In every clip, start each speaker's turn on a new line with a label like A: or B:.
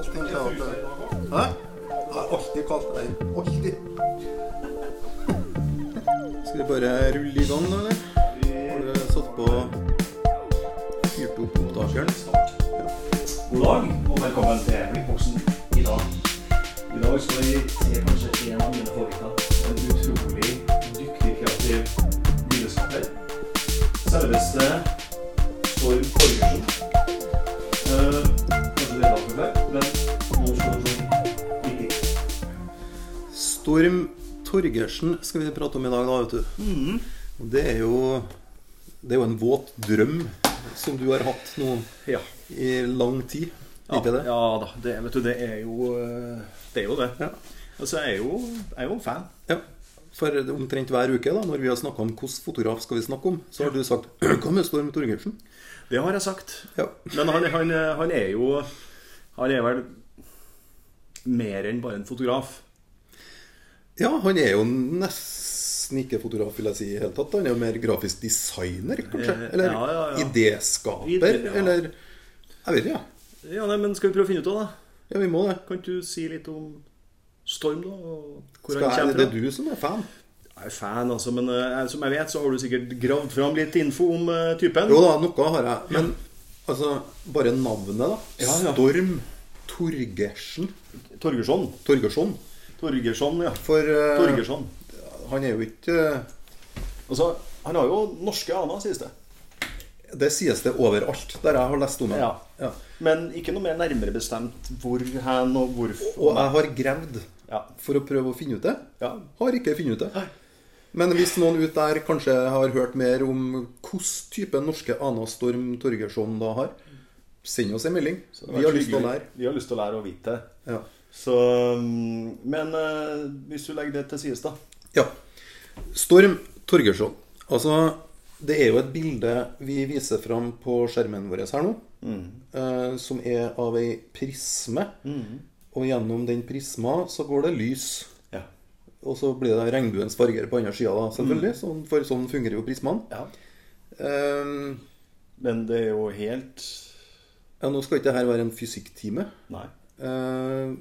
A: allting til det- Hæ? Jeg har alltid kalt deg Alltid. Skal vi bare rulle i gang, da, eller? Har du satt på Fyrt opp opptakeren?
B: God dag, og velkommen til Blikkboksen i dag. I dag skal vi se kanskje en av mine favoritter. En utrolig dyktig, kreativ bildeskaper. Selveste Torgersen skal vi
A: prate om i dag, da, vet du. Og det er jo Det er jo en våt drøm som du har hatt nå
B: Ja.
A: i lang tid.
B: Ja,
A: det?
B: ja da. Det, vet du, det er jo eh, Det er jo det.
A: Ja.
B: Altså, jeg er jo, jeg er jo en fan.
A: Ja. For omtrent hver uke, da, når vi har snakka om hvilken fotograf skal vi snakke om, så har du sagt Hva med Storm Torgersen?
B: Det har jeg sagt.
A: Ja.
B: Men han, han, han er jo Han er vel mer enn bare en fotograf.
A: Ja, han er jo nesten ikke fotograf, vil jeg si, i hele tatt. Han er jo mer grafisk designer, kanskje?
B: Eh,
A: Eller
B: ja, ja, ja.
A: idéskaper?
B: Ide- ja.
A: Eller Jeg vet ikke.
B: Ja, nei, men Skal vi prøve å finne ut av det?
A: Ja, vi må det.
B: Kan du si litt om Storm, da?
A: Skal jeg,
B: kommer
A: det er du som er fan?
B: Jeg er fan, altså, men uh, som jeg vet, så har du sikkert gravd fram litt info om uh, typen.
A: Jo da, noe har jeg. Men altså, bare navnet, da.
B: Ja, ja.
A: Storm Torgersen.
B: Torgersson.
A: Torgersson.
B: Torgersson, ja.
A: For uh,
B: Torgersson.
A: han er jo ikke uh,
B: Altså, han har jo norske aner, sies det.
A: Det sies det overalt der jeg har lest om det.
B: Ja.
A: Ja.
B: Men ikke noe mer nærmere bestemt hvor hen og hvorfor.
A: Og jeg har gravd
B: Ja.
A: for å prøve å finne ut det.
B: Ja.
A: Har ikke funnet ut det. Men hvis noen ut der kanskje har hørt mer om hvilken type norske aner Storm Torgersson da har, send oss en melding. Vi har lyst til å lære.
B: Vi har lyst til å lære å vite det. Så, mm, men eh, hvis du legger det til sides, da.
A: ja. Storm Torgersson. Altså, det er jo et bilde vi viser fram på skjermen vår her nå, eh, som er av ei prisme. Og gjennom den prisma så går det lys.
B: Ja.
A: Og så blir det regnbuens farger på andre sida, da, selvfølgelig. Sånn, for sånn fungerer jo prismaen.
B: ja.
A: Eh,
B: Men det er jo helt
A: ja, nå skal ikke dette være en fysikktime.
B: Nei.
A: Eh,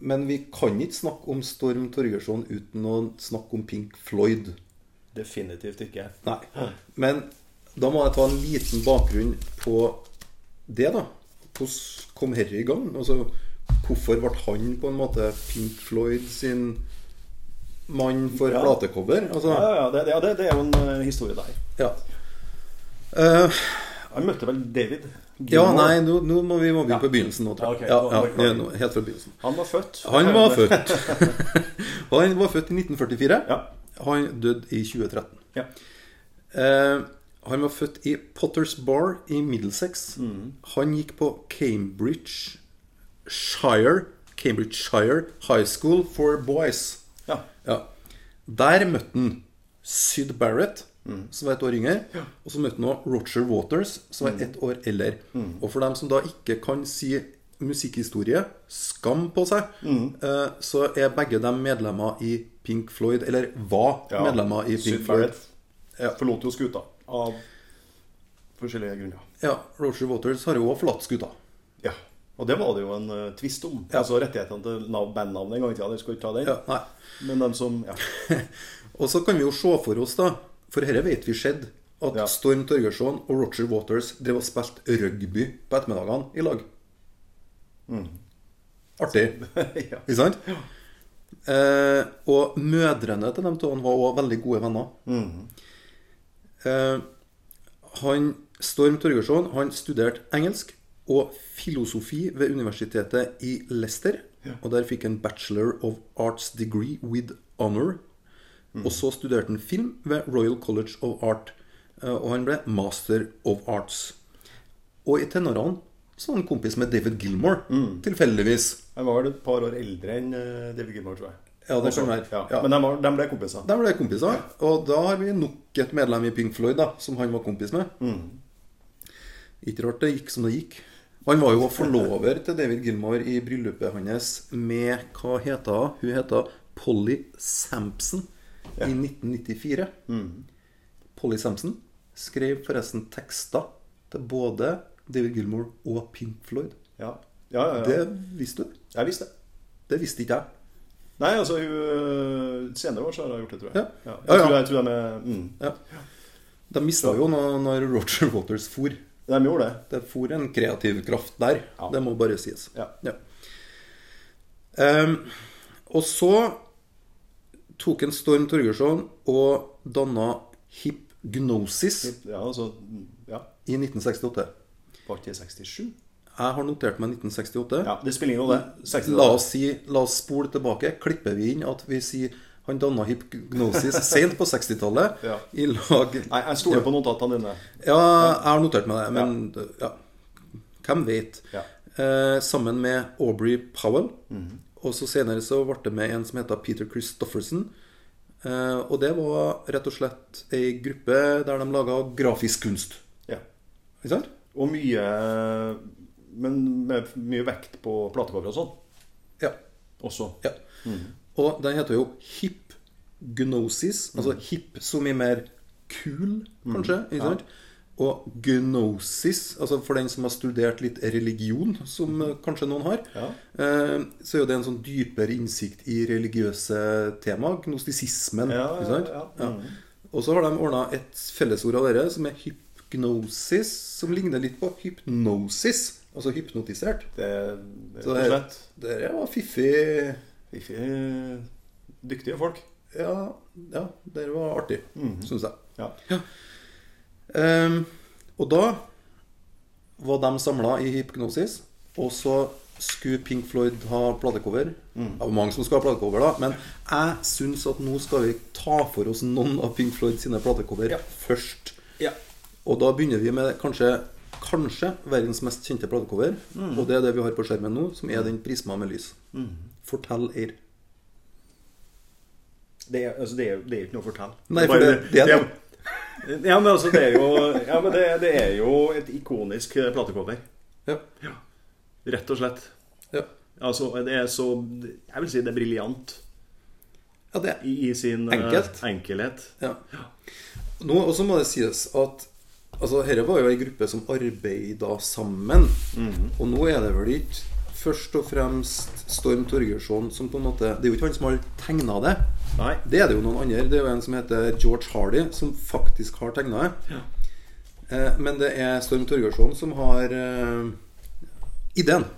A: men vi kan ikke snakke om Storm Torgersson uten å snakke om Pink Floyd.
B: Definitivt ikke.
A: Nei. Men da må jeg ta en liten bakgrunn på det, da. Hvordan kom dette i gang? Altså, hvorfor ble han på en måte Pink Floyd sin mann for
B: Ja.
A: platecover? Altså,
B: Ja, ja, det, ja det, det er jo en eh, historie der.
A: ja. Uh,
B: jeg møtte vel David
A: ja, nei, nå, nå må vi må begynne
B: Ja.
A: på begynnelsen nå, tror jeg.
B: Ja, ok,
A: Ja, ja, nå- helt fra begynnelsen.
B: Han var født
A: Han var født Han var født i 1944.
B: Ja.
A: Han døde i 2013.
B: Ja.
A: Eh, han var født i Potters Bar i Middlesex.
B: Mm.
A: Han gikk på Cambridge Shire Cambridgeshire High School for Boys.
B: ja.
A: Ja. Der møtte han Syd Barrett,
B: Mm.
A: som var et år yngre. Og så møtte han Roger Waters, som var ett år eldre.
B: Mm.
A: Og for dem som da ikke kan si musikkhistorie, skam på seg,
B: Mm.
A: eh, så er begge dem medlemmer i Pink Floyd, eller var
B: Ja.
A: medlemmer i Pink
B: Syd
A: Floyd. Ja.
B: forlot jo skuta av forskjellige grunner.
A: ja, Roger Waters har jo også forlatt skuta.
B: Ja. Og det var det jo en uh, tvist om.
A: Ja.
B: Altså rettighetene til bandnavnet en gang i tida. Dere skal ikke ta den.
A: Ja.
B: Men de som ja.
A: Og så kan vi jo se for oss, da, for dette vet vi skjedde, at
B: Ja.
A: Storm Torgersson og Roger Waters drev og spilte rugby på ettermiddagene i lag. Artig.
B: ja.
A: Ikke sant? Eh, og mødrene til de to var også veldig gode venner. eh, han, Storm Torgersson han studerte engelsk og filosofi ved universitetet i Leicester. Og der fikk han bachelor of arts degree with honor. Og så studerte han film ved Royal College of Art. eh, og han ble master of arts. Og i tenårene så var han kompis med David Gilmore, tilfeldigvis.
B: Han var vel et par år eldre enn uh, David Gilmour, tror jeg.
A: Ja, det kan være.
B: Ja.
A: Ja.
B: Men de, var, de ble kompiser.
A: De ble kompiser. Og da har vi nok et medlem i Pink Floyd da, som han var kompis med. Ikke rart det gikk som det gikk. Han var jo forlover til David Gilmore i bryllupet hans med Hva heter hun? Hun heter Polly Sampson i 1994. Polly Sampson skrev forresten tekster til både David Gilmore og Pink Floyd.
B: Ja. Ja, ja, ja.
A: Det visste du.
B: Jeg visste det.
A: Det visste ikke jeg.
B: Nei, altså hun øh, Senere år så har hun gjort det, tror jeg.
A: Ja.
B: Jeg,
A: Ja, ja.
B: Tror, jeg tror de er mm.
A: Ja. De mista jo når, når Roger Waters for.
B: De gjorde det.
A: Det for en kreativ kraft der.
B: Ja.
A: Det må bare sies.
B: Ja.
A: Ehm, og så tok en Storm Torgersson og danna Hypgnosis
B: Ja, altså Ja.
A: i 1968.
B: Var ikke det 67?
A: Jeg har notert meg 1968.
B: Ja, det spiller ingen rolle.
A: La oss, si, la oss spole tilbake. Klipper vi inn at vi sier han danna Hypgnosis sent på 60-tallet
B: Ja.
A: i lag
B: Nei, jeg stoler på notatene dine.
A: Ja, jeg har notert meg det, men ja. Hvem vet?
B: Ja.
A: Eh, sammen med Aubrey Powell.
B: Mhm.
A: Og så senere så ble det med en som heter Peter Christofferson. Eh, og det var rett og slett ei gruppe der de laga grafisk kunst.
B: Ja.
A: Ikke sant?
B: Og mye Men med mye vekt på platecover og sånn
A: Ja.
B: også.
A: ja. Og den heter jo hipgnosis, Altså hip som i mer kul, kanskje. Ikke sant? Og gnosis, altså for den som har studert litt religion, som eh, kanskje noen har,
B: Ja.
A: eh, så er jo det en sånn dypere innsikt i religiøse tema. Gnostisismen.
B: Ja, ja. Mhm.
A: Og så har de ordna et fellesord av dere som er hypnosis, som ligner litt på hypnosis. Altså hypnotisert.
B: Det, det
A: Så det var fiffig
B: Fiffig dyktige folk.
A: Ja, ja det var artig,
B: Mhm.
A: syns jeg.
B: Ja.
A: Ehm, og da var de samla i hypnosis, og så skulle Pink Floyd ha platecover.
B: Mm.
A: Det var mange som skulle ha platecover, da, men jeg syns at nå skal vi ta for oss noen av Pink Floyd sine platecover
B: Ja.
A: først.
B: Ja.
A: Og da begynner vi med kanskje, kanskje verdens mest kjente platecover.
B: Mm.
A: Og det er det vi har på skjermen nå, som er den prisma med lys. Fortell Eir.
B: Det er, altså, det det er ikke noe å fortelle.
A: Nei, for det, det- det det.
B: Ja, men altså, det er jo, ja, men det, det er jo et ikonisk eh, platecover.
A: Ja.
B: Rett og slett.
A: ja.
B: Altså, det er så Jeg vil si det er briljant
A: ja, det
B: i, i sin eh,
A: Enkelt.
B: enkelhet.
A: Ja. Nå også må det sies at altså, Dette var jo ei gruppe som arbeida sammen. Og nå er det vel ikke først og fremst Storm Torgersson som på en måte Det er jo ikke han som har tegna det.
B: Nei.
A: Det er det jo noen andre. Det er jo en som heter George Hardy, som faktisk har tegna det.
B: Ja.
A: Eh, men det er Storm Torgersson som har eh, ideen.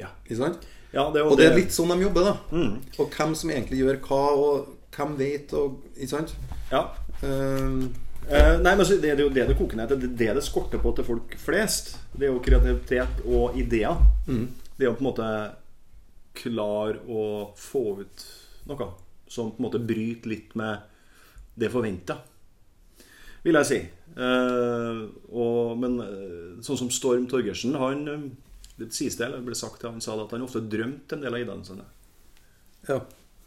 B: Ja.
A: Ikke sant?
B: ja det,
A: Og det er litt sånn de jobber, da.
B: Mm.
A: Og hvem som egentlig gjør hva, og hvem vet, og Ikke sant?
B: Ja.
A: Eh,
B: Eh, nei, men det, er jo det det koker ned til. Det det skorter på til folk flest. Det er jo kreativitet og ideer. Det er jo på en måte klar å få ut noe som på en måte bryter litt med det forventa, vil jeg si. Eh, og, men eh, sånn som Storm Torgersen, han eh, Det sies det, eller ble sagt, til han sa det at han ofte drømte en del av ideene sine.
A: ja.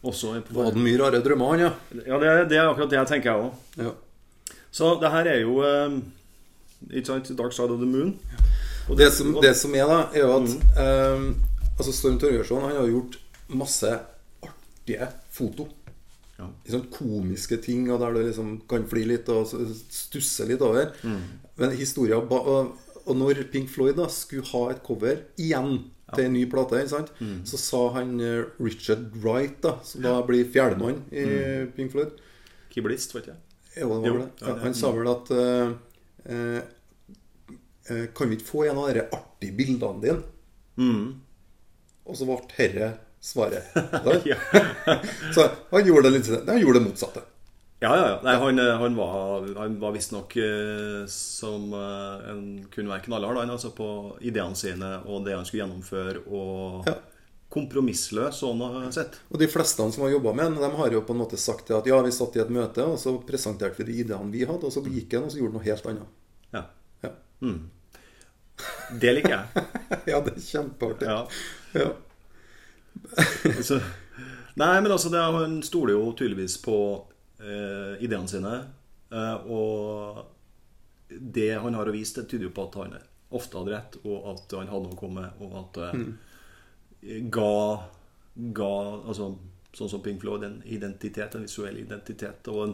B: Også
A: Det mye rare drømmer, han, ja.
B: Ja, det, det er akkurat det jeg tenker, jeg òg.
A: ja.
B: Så det her er jo eh, Ikke sant? Dark Side of the Moon. Og
A: Det som, det som er, da, er jo at
B: Mm.
A: eh, Altså Storm Torgersen han har gjort masse artige foto.
B: Ja.
A: Sånn komiske ting, og der du liksom kan fly litt og stusse litt over.
B: Mm.
A: Men historia og, når Pink Floyd da skulle ha et cover igjen til en ny plate, sant?
B: Mm.
A: så sa han eh, Richard Wright, da som da blir fjerdemann i
B: Mm.
A: Pink Floyd
B: Kiblist vet jeg.
A: Jo, det var
B: Jo,
A: det.
B: ja,
A: Ja, han sa vel at uh, uh, Kan vi ikke få en av de artige bildene dine?
B: Mm.
A: Og så ble herre svaret. Så han gjorde det litt Han gjorde det motsatte.
B: Ja, ja, ja. Nei, han, eh, han var, han var visstnok eh, som eh, en kunne være knallhard han, altså, på ideene sine og det han skulle gjennomføre, og
A: Ja.
B: kompromissløs sånn sett.
A: Og de fleste som har jobba med han, de har jo på en måte sagt at ja, vi satt i et møte, og så presenterte vi de ideene vi hadde, og så gikk han, og så gjorde noe helt annet.
B: Ja.
A: Ja,
B: Det liker jeg.
A: ja det er kjempeartig.
B: Ja.
A: Ja.
B: Så, nei, men altså, det, han stoler jo tydeligvis på eh, ideene sine. Eh, og det han har å vise, det tyder jo på at han ofte hadde rett, og at han hadde noe å komme med, og at eh, ga, ga altså, Sånn som Pink Floyd, en identitet, en visuell identitet, og en,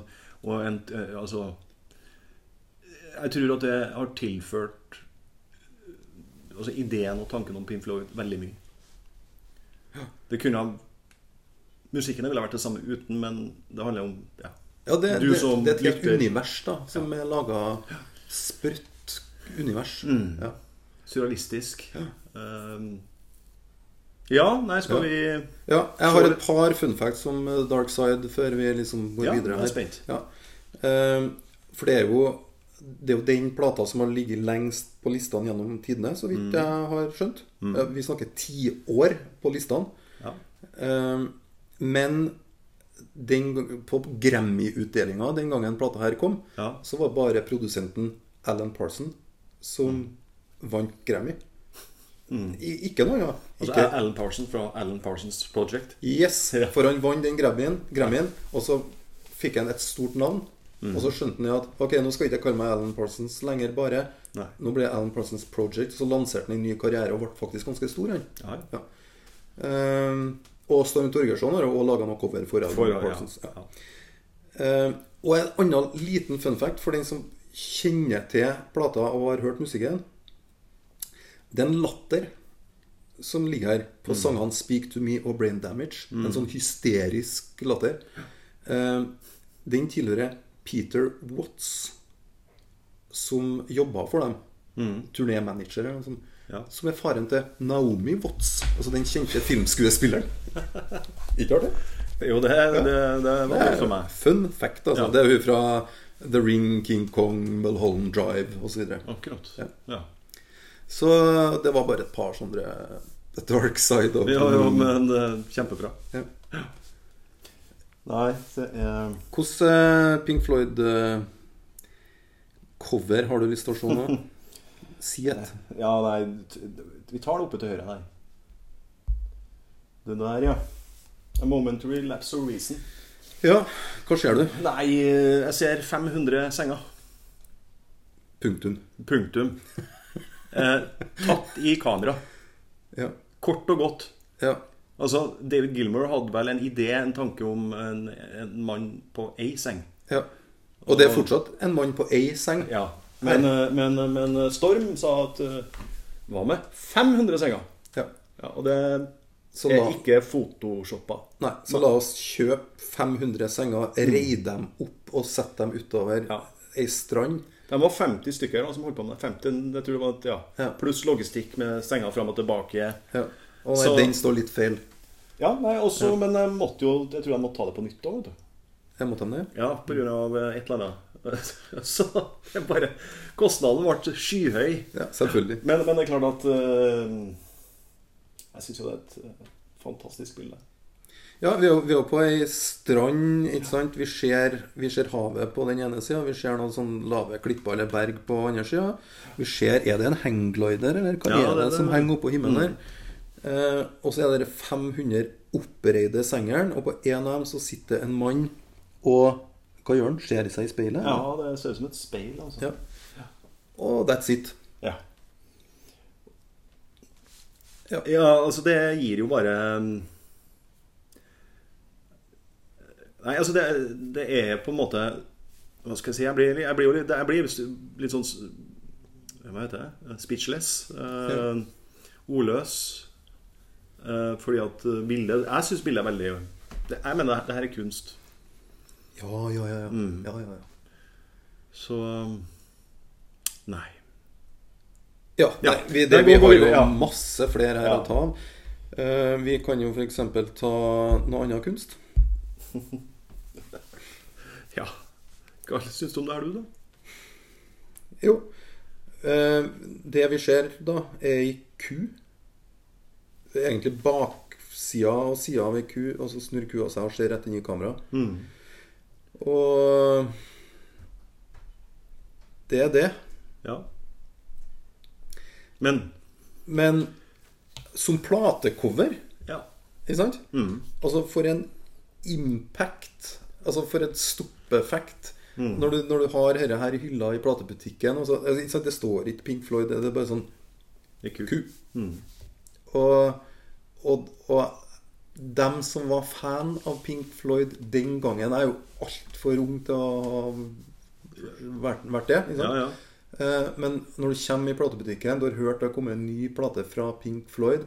B: og en eh, Altså Jeg tror at det har tilført altså ideen og tanken om Pink Floyd veldig mye. Det kunne ha Musikken ville vært det samme uten, men det handler om ja.
A: Ja, det, det, det er et helt univers da som er laga sprøtt univers.
B: Mm.
A: Ja.
B: surrealistisk. Um, ja, nei, skal
A: Ja.
B: vi
A: ja, jeg har et par fun facts om eh, Dark Side før vi liksom går
B: Ja,
A: videre
B: jeg er
A: her.
B: spent.
A: Ja. Um, for det er jo det er jo den plata som har ligget lengst på listene gjennom tidene, så
B: Mm.
A: vidt jeg har skjønt. Mm. Vi snakker ti år på listene.
B: Ja.
A: Ehm, men den, på Grammy-utdelinga den gangen plata her kom,
B: Ja.
A: så var bare produsenten Alan Parson som vant Grammy. I, ikke noe annet.
B: Mm. Altså Alan Parsons fra Alan Parsons Project.
A: yes, for han vant den Grammyen, Grammyen, og så fikk han et stort navn.
B: Mm.
A: Og så skjønte han at ok, nå skal jeg ikke kalle meg Alan Parsons lenger, bare.
B: Nei.
A: Nå ble Alan Parsons Project. Så lanserte han en ny karriere og ble faktisk ganske stor, han.
B: Ja,
A: Ja. Um, og Storm Torgersson har også laga noe cover for Alan
B: For,
A: Parsons.
B: ja.
A: Ja. Ehm, og en annen liten fun fact for den som kjenner til plata og har hørt musikken. Det er en latter som ligger her på sangene 'Speak to Me' og 'Brain Damage'. En sånn hysterisk latter. Ehm, den tilhører Peter Watts, som jobba for dem. Turnémanager. eller noe sånt.
B: Ja.
A: Som er faren til Naomi Watts, altså den kjente filmskuespilleren. Ikke artig?
B: Jo, det, det, det var det for meg.
A: Fun fact, altså.
B: Ja.
A: Det er hun fra The Ring, King Kong, Mulholland Drive osv. Så,
B: Akkurat.
A: Ja.
B: Ja.
A: så det var bare et par sånne The Dark Side of
B: Ja, ja, men eh, kjempebra.
A: Ja.
B: Nei, det er
A: Hvordan eh, Pink Floyd-cover har du lyst til å se nå? Si et.
B: Ja, nei Vi tar det oppe til høyre her. Det der, ja. A momentary lapse of reason.
A: Ja, hva ser du?
B: Nei, eh, jeg ser 500 senger.
A: Punktum.
B: Punktum. Eh, tatt i kamera.
A: Ja.
B: Kort og godt.
A: ja.
B: Altså, David Gilmour hadde vel en idé, en tanke om en, en mann på ei seng.
A: ja. Og det er fortsatt en mann på ei seng.
B: Ja. Men, eh, men, men Storm sa at eh, Hva med 500 senger?
A: Ja.
B: Ja, og det
A: Så
B: er
A: da,
B: ikke photoshoppa.
A: nei, så la oss kjøpe 500 senger, reie dem opp og sette dem utover
B: Ja.
A: ei strand.
B: De var 50 stykker da, som holdt på med det. 50, jeg tror det var, ja.
A: Ja.
B: Pluss logistikk med senger fram og tilbake.
A: Ja. Og nei,
B: Så-
A: den står litt feil.
B: Ja, nei, også, men jeg måtte jo Jeg tror jeg måtte ta det på nytt òg, vet du.
A: Jeg måtte dem det.
B: Ja, på grunn av eh, et eller annet. Så jeg bare Kostnaden ble skyhøy.
A: Ja, selvfølgelig.
B: Men, men det er klart at eh, Jeg syns jo det er et fantastisk bilde.
A: Ja, vi er, vi er på ei strand, ikke sant. Vi ser, vi ser havet på den ene sida. Vi ser noen sånne lave klipper eller berg på andre sida. Vi ser Er det en hangglider, eller hva
B: Ja,
A: er det,
B: det-
A: som
B: det-
A: henger oppå himmelen der? Eh, og så er det 500 oppreide sengeren, og på en av dem så sitter en mann og Hva gjør han? Ser seg i speilet?
B: Ja, det ser ut som et speil, altså.
A: Ja. Og that's it.
B: Ja.
A: Ja.
B: ja, altså det gir jo bare um, Nei, altså det, det er på en måte Hva skal jeg si? Jeg blir, jeg blir jo litt, jeg blir litt sånn Hva heter det? Speechless. Eh, ordløs. Eh, fordi at bildet Jeg syns bildet er veldig Jeg mener det, her er kunst.
A: Ja, ja, ja. ja.
B: Mm.
A: ja, ja, ja.
B: Så um, Nei.
A: Ja, nei, vi,
B: det
A: vi har jo masse flere her å ta av. Uh, vi kan jo f.eks. ta noe annen kunst.
B: Ja. Hva syns du om det her, du, da?
A: Jo. Uh, det vi ser da, er ei ku. Det er egentlig baksida og sida av ei ku, og så snur kua seg og ser rett inn i kamera. Og det er det.
B: Ja. Men
A: Men som platecover
B: Ja.
A: Ikke sant? Altså for en impact Altså for et stoppeffekt når, du, når du har dette her i hylla i platebutikken så, altså, sant? Det står ikke Pink Floyd, det er bare sånn ku. Mm. Og, og, og dem som var fan av Pink Floyd den gangen, er jo altfor ung til å ha vært, vært det. Sant?
B: Ja, ja.
A: Eh, Men når du kommer i platebutikken, du har hørt det har kommet en ny plate fra Pink Floyd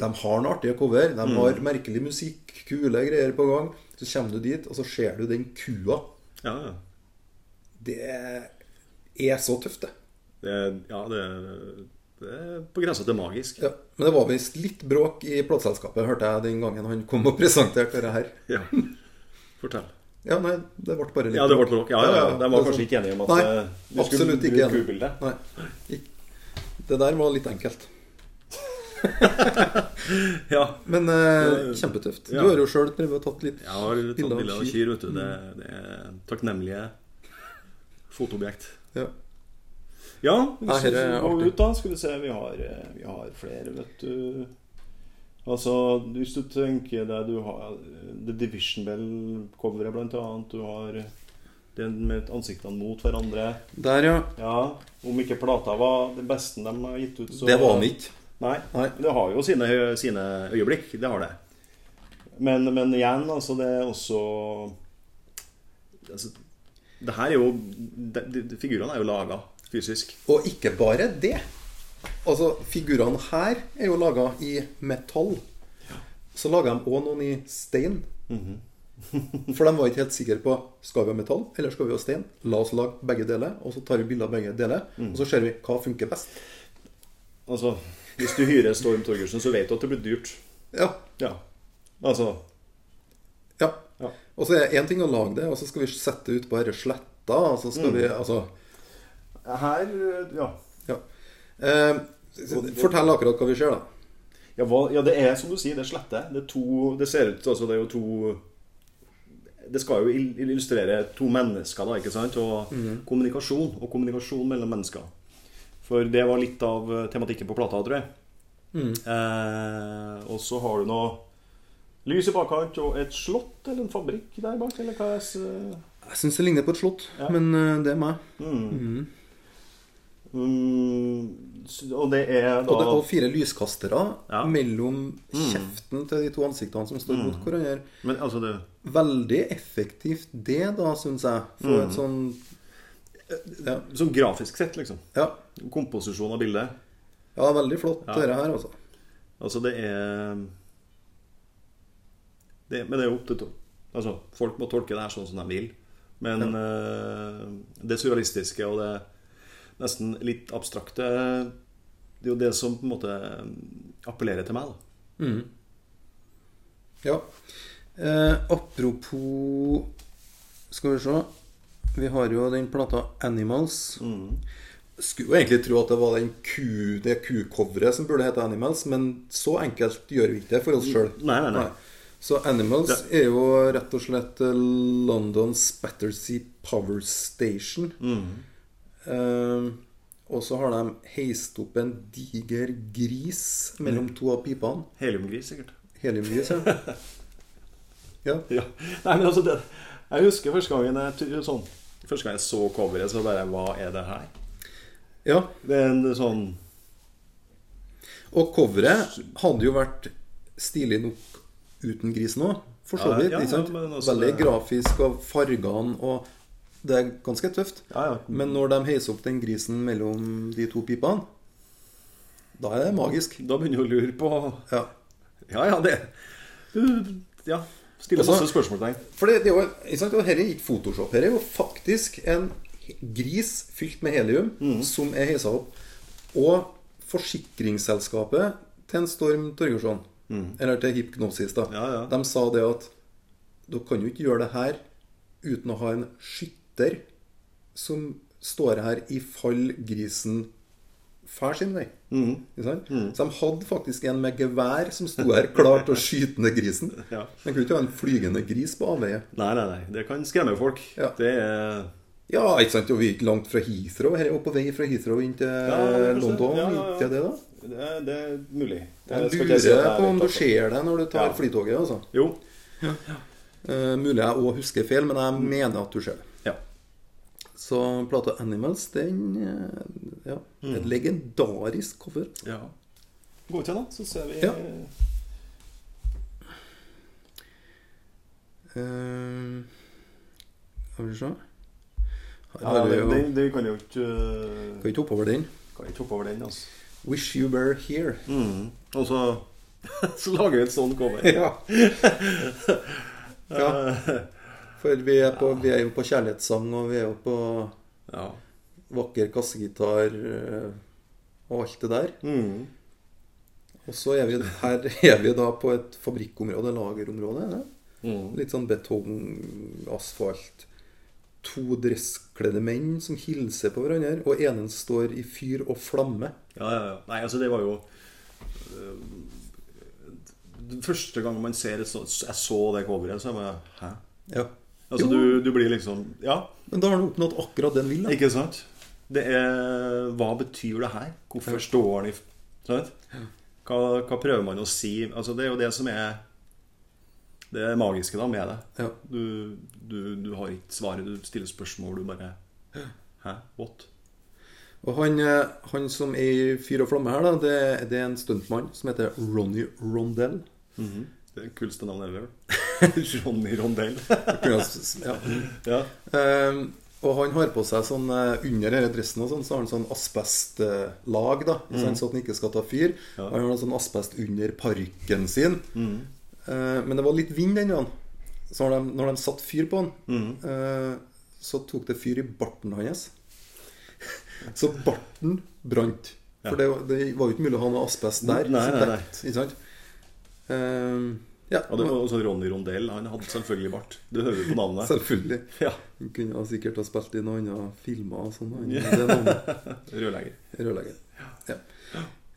A: De har en artig cover, de har merkelig musikk, kule greier på gang. Så kommer du dit, og så ser du den kua.
B: Ja, ja.
A: Det er så tøft, det.
B: Det, ja, det, det er på grensa til magisk.
A: Ja. Men det var visst litt bråk i plateselskapet, hørte jeg den gangen han kom og presenterte dette her.
B: Ja. Fortell.
A: Ja, nei, det ble bare litt
B: Ja, det ble bråk. Ja, ja, ja. De var kanskje ikke enige om at
A: Nei,
B: du vi skulle bruke kubildet.
A: Nei. Det der var litt enkelt.
B: Ja.
A: Men eh, kjempetøft. Du har jo sjøl tatt litt
B: Jeg har tatt
A: bilder av kyr.
B: kyr, vet du. Det, det er takknemlige fotoobjekt.
A: Ja.
B: Ja,
A: hvis
B: du
A: går
B: ut, da. Skal vi se. Vi har, eh, vi har flere, vet du. Altså, hvis du tenker deg Du har eh, The Division Bell-coveret, blant annet. Du har eh, den med ansiktene mot hverandre.
A: Der, ja.
B: Ja, Om ikke plata var det beste de har gitt ut, så
A: Det var den ikke.
B: Nei.
A: Nei.
B: Det har jo sine, sine øyeblikk. Det har det. Men, men igjen, altså, det er også altså, Det her er jo Figurene er jo laga fysisk.
A: Og ikke bare det. Altså, figurene her er jo laga i metall. Så laga de òg noen i stein.
B: Mhm.
A: For de var ikke helt sikre på skal vi ha metall eller skal vi ha stein. La oss lage begge deler, og så tar vi bilder av begge deler.
B: Mm.
A: Og så ser vi hva funker best.
B: Altså, Hvis du hyrer Storm Torgersen, så vet du at det blir dyrt.
A: Ja.
B: Ja. Altså
A: ja.
B: Ja.
A: Og så er det én ting å lage det, og så skal vi sette det ut på denne sletta. Og så skal
B: Mm.
A: vi Altså
B: Her Ja.
A: Ja. Eh, fortell akkurat hva vi ser, da.
B: Ja, hva, ja, det er som du sier, det er slette. Det er to Det ser ut altså det er jo to Det skal jo illustrere to mennesker, da, ikke sant? Og kommunikasjon. Og kommunikasjon mellom mennesker. For det var litt av eh, tematikken på plata, tror jeg. Eh, og så har du noe lys i bakkant og et slott eller en fabrikk der bak, eller hva er s-
A: Jeg syns det ligner på et slott,
B: Ja.
A: men eh, det er meg.
B: mm. Mm, Og det er da
A: Og, det, og fire lyskastere
B: Ja.
A: mellom kjeften til de to ansiktene som står mot hverandre.
B: Men altså det
A: Veldig effektivt det, da, syns jeg. For et sånn ja,
B: Sånn grafisk sett, liksom.
A: ja.
B: Komposisjon av bildet.
A: ja, veldig flott,
B: Ja.
A: dette her, altså.
B: Altså, det er det, Men det er jo opp til Altså, folk må tolke det her sånn som de vil. Men eh, det surrealistiske og det nesten litt abstrakte Det er jo det som på en måte appellerer til meg. da
A: Ja. Eh, apropos Skal vi se. Vi har jo den plata 'Animals'. Skulle jo egentlig tro at det var den ku, det kucoveret som burde hete 'Animals', men så enkelt gjør vi ikke det for oss sjøl. Så 'Animals' er jo rett og slett eh, Londons Battersea Power Station. Eh, og så har de heist opp en diger gris mellom to av pipene.
B: Heliumgris, sikkert.
A: Heliumgris, ja. ja.
B: Ja. Nei, men altså det, Jeg husker første gangen jeg, sånn, Første gang jeg så coveret, så bare Hva er det her?
A: ja.
B: Det er en sånn
A: Og coveret hadde jo vært stilig nok uten grisen òg, for så vidt.
B: ja, ja, men altså
A: Veldig grafisk og fargene og Det er ganske tøft.
B: Ja, ja.
A: Men når de heiser opp den grisen mellom de to pipene, da er det magisk.
B: Da begynner du å lure på
A: Ja.
B: Ja, ja, det Ja.
A: Stille
B: masse spørsmålstegn.
A: For det, det er jo, ikke er ikke Photoshop. Dette er jo faktisk en gris fylt med helium
B: Mm.
A: som er heisa opp. Og forsikringsselskapet til en Storm Torgersson, eller til Hypnosis, da,
B: Mm. Ja, ja.
A: de sa det at dere kan jo ikke gjøre det her uten å ha en skytter som står her i fall grisen fær sin vei.
B: Mm.
A: Mm. Så de hadde faktisk en med gevær som sto her klar til å skyte ned grisen.
B: Ja.
A: Men kunne ikke ha en flygende gris på avveie.
B: Nei, nei, nei. Det kan skremme folk.
A: Ja.
B: Det er
A: Ja, ikke sant? Og vi er ikke langt fra Heathrow. Her er på vei fra Heathrow inn til
B: Ja.
A: London.
B: Ja, ja, ja.
A: Det, da?
B: Det er, det er mulig. Det skal jeg si
A: lurer
B: jeg
A: på om du ser det når du tar flytoget. altså.
B: Jo.
A: Uh, mulig jeg òg husker feil, men jeg mener at du ser det. Så plata 'Animals' den eh, ja,
B: Mm.
A: Et legendarisk cover.
B: ja. Gå til, da, så ser vi
A: Ja. Uh, Skal vi se Her
B: Ja,
A: har
B: det,
A: jo,
B: det, det kan jo ikke uh,
A: kan ikke hoppe over den.
B: Kan ikke hoppe over den, altså.
A: Wish you were here.
B: Mm. Og så, så lager vi et sånt cover.
A: Ja. ja. For vi er, på, vi er jo på kjærlighetssang, og vi er jo på
B: Ja.
A: vakker kassegitar eh, og alt det der.
B: Mm.
A: Og så er vi her er vi da på et fabrikkområde, lagerområde.
B: Mm.
A: Litt sånn betong, asfalt. To dresskledde menn som hilser på hverandre, og enen står i fyr og flamme.
B: Ja, ja, ja. Nei, altså det var jo øh, Første gang man ser et sånt Jeg så det coveret, så jeg Hæ?
A: Ja.
B: Altså du, du blir liksom Ja,
A: Men da har han oppnådd akkurat den vil. Da.
B: ikke sant? Det er Hva betyr det her? Hvorfor står han i Sant? Hva, hva prøver man å si? Altså Det er jo det som er det magiske da med det.
A: Ja.
B: Du, du, du har ikke svaret, du stiller spørsmål, du bare Hæ? What?
A: Og han, eh, han som er i fyr og flamme her, da, det, det er en stuntmann som heter Ronny Rondell.
B: Det er det kuleste navnet ever. Johnny Rondell.
A: ja.
B: ja.
A: Um, og han har på seg sånn eh, Under denne dressen og sånn, så har han sånn asbestlag, da. Mm. Sånn, Så han ikke skal ta fyr.
B: Ja.
A: Han har sånn asbest under parken sin. Eh, men det var litt vind den dagen. Så når de, når de satte fyr på han, eh, så tok det fyr i barten hans. så barten brant. For det, var- det var jo ikke mulig å ha noe asbest der.
B: Nei, nei, nei.
A: Ikke sant? Ehm, ja,
B: Og det var også Ronny Rondell. Han hadde selvfølgelig bart. Du hører på navnet.
A: selvfølgelig.
B: Ja.
A: Han kunne ha sikkert ha spilt i noen andre filmer og sånn.
B: Rørlegger.
A: Rørlegger. Ja.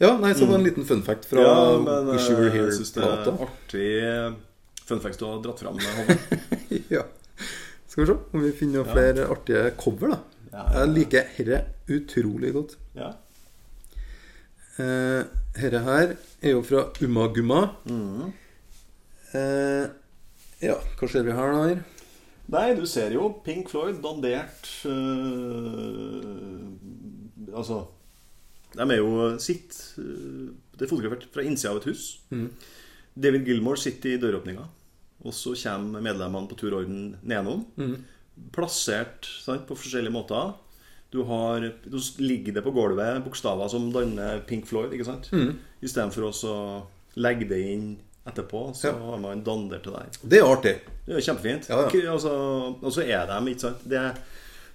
A: ja, nei, så det var en liten fun fact fra
B: Ja, men
A: Wish You Were
B: eh, er
A: Here-plata.
B: artig fun fact du har dratt fram. Håvard.
A: ja. Skal vi se om vi finner flere artige cover, da.
B: Ja, ja, ja.
A: Jeg liker herre utrolig godt.
B: Ja.
A: Eh, herre her er jo fra Umaguma.
B: Mm.
A: Eh, ja, hva ser vi her, da? her?
B: Nei, du ser jo Pink Floyd dandert øh, Altså De er jo sitt øh, Det er fotografert fra innsida av et hus. David Gilmore sitter i døråpninga. Og så kommer medlemmene på turorden nedom. Plassert sant, på forskjellige måter. Du har, du ligger det på gulvet bokstaver som danner Pink Floyd. ikke sant? Mm. Istedenfor å legge det inn etterpå, så
A: Ja.
B: har man dander til deg.
A: Det er artig.
B: Det er kjempefint.
A: Ja, ja.
B: Og, så, og så er de, ikke sant det,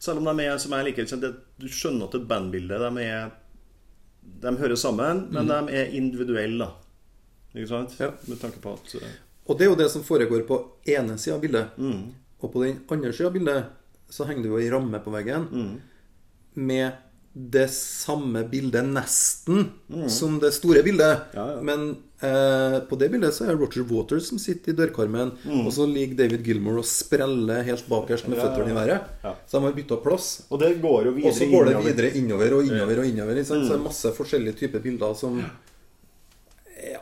B: Selv om de er som jeg liker det, Du skjønner at et bandbilde De, er, de hører sammen, men de er individuelle. Ikke sant? Med tanke på at eh,
A: Og det er jo det som foregår på ene sida av bildet.
B: Mm.
A: Og på den andre sida av bildet så henger det jo ei ramme på veggen med det samme bildet nesten som det store bildet. Men eh, på det bildet så er Roger Waters som sitter i dørkarmen, og så ligger David Gilmore og spreller helt bakerst med føttene i været.
B: Ja.
A: Så de har bytta plass.
B: Og det går jo videre
A: Og så går det videre innover og innover og innover. Sant? Så det er masse forskjellige typer bilder som Ja.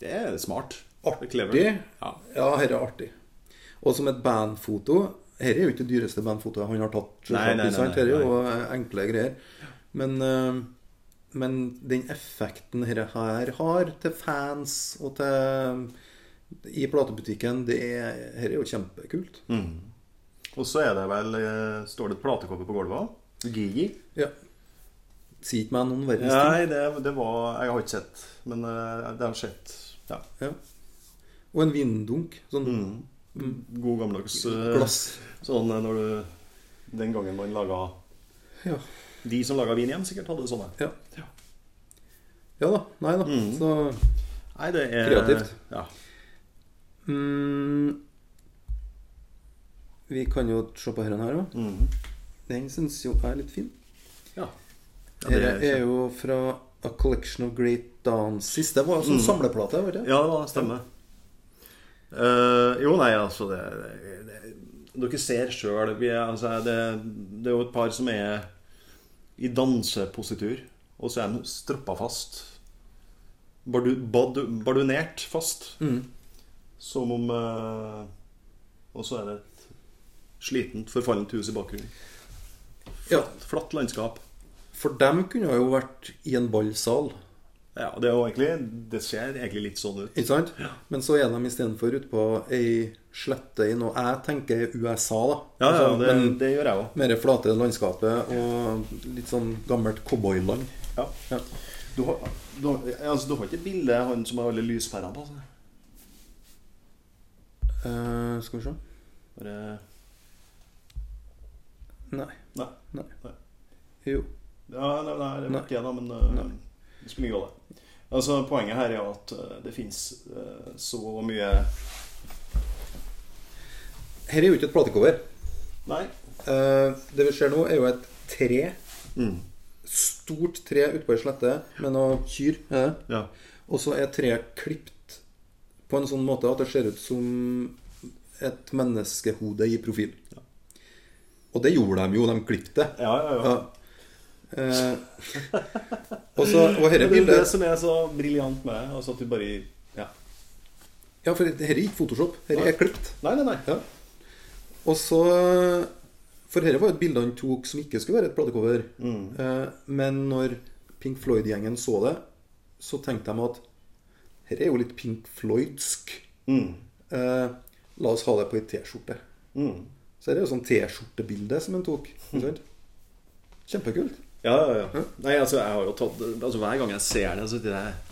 B: Det er smart.
A: Artig.
B: Ja.
A: Ja, dette er artig. Og som et bandfoto Dette er jo ikke det dyreste bandfotoet han har tatt.
B: Nei, nei, nei, nei,
A: Dette er jo enkle greier. Men, eh, men den effekten dette her har til fans og til i platebutikken, det er, her er jo kjempekult.
B: Og så er det vel eh, Står det et platekoppe på gulvet òg? Gigi?
A: Ja. Si ikke meg noen verdens ting.
B: Nei, det, det var Jeg har ikke sett, men eh, det har skjedd. Ja.
A: Ja. Og en vinddunk. Sånn
B: God gammeldags eh,
A: glass.
B: Sånn når du Den gangen man laga
A: Ja.
B: De som laga vin igjen, sikkert hadde sånne.
A: ja. Ja da. Nei da.
B: Mm.
A: Så
B: Nei, det er
A: Kreativt.
B: Ja.
A: mm, Vi kan jo se på denne her, òg.
B: Mm.
A: Den syns jo er litt fin.
B: ja. Ja, det
A: Dette
B: er
A: er jo fra A Collection of Great Dances. Det var jo sånn samleplate, var det?
B: Ja, det var stemmer. Uh, jo, nei, altså det, det, det Dere ser sjøl altså, det, det er jo et par som er i dansepositur, og så er de strappa fast. Bardu, badu, bardunert fast. Som om eh, Og så er det et slitent, forfallent hus i bakgrunnen.
A: Ja.
B: Flatt landskap.
A: For dem kunne jo vært i en ballsal.
B: Ja, det er jo egentlig Det ser egentlig litt sånn ut.
A: Ikke sant? Men så er de istedenfor ute på ei slette i noe jeg tenker er USA, da.
B: Ja, ja,
A: Altså,
B: det,
A: men
B: det gjør jeg òg.
A: mer flate landskapet og litt sånn gammelt cowboyland.
B: Ja.
A: Ja.
B: Du har, du, altså, du har ikke bildet av han som har alle lyspærene på? Altså.
A: Eh, skal vi se
B: Bare
A: Nei.
B: Nei.
A: Nei.
B: Nei.
A: Jo.
B: Ja, nei, nei, det var ikke det, da, men uh, det spiller ingen rolle. Altså, poenget her er at uh, det fins så mye
A: Her er jo ikke et platecover.
B: Nei.
A: Eh, det vi ser nå, er jo et tre.
B: Mm.
A: Stort tre ute på ei slette med noen kyr.
B: Ja.
A: Og så er treet klipt på en sånn måte at det ser ut som et menneskehode i profil. Og det gjorde de jo, de klippet det.
B: Ja, ja, ja.
A: Ja. Eh, og så Og
B: Det er det som er så briljant med det. Altså at du bare Ja.
A: Ja, for dette er ikke Photoshop. Dette er klippet.
B: Nei, nei, nei.
A: Ja. Og så For dette var jo et bilde han tok som ikke skulle være et platecover. Eh, men når Pink Floyd-gjengen så det, så tenkte de at dette er jo litt Pink Floydsk.
B: Mm.
A: Eh, la oss ha det på ei T-skjorte.
B: Mm.
A: Så det er jo sånn T-skjortebilde som han tok. Kjempekult.
B: Ja, ja, ja. Nei, altså, jeg har jo tatt Altså, hver gang jeg ser det, så sitter jeg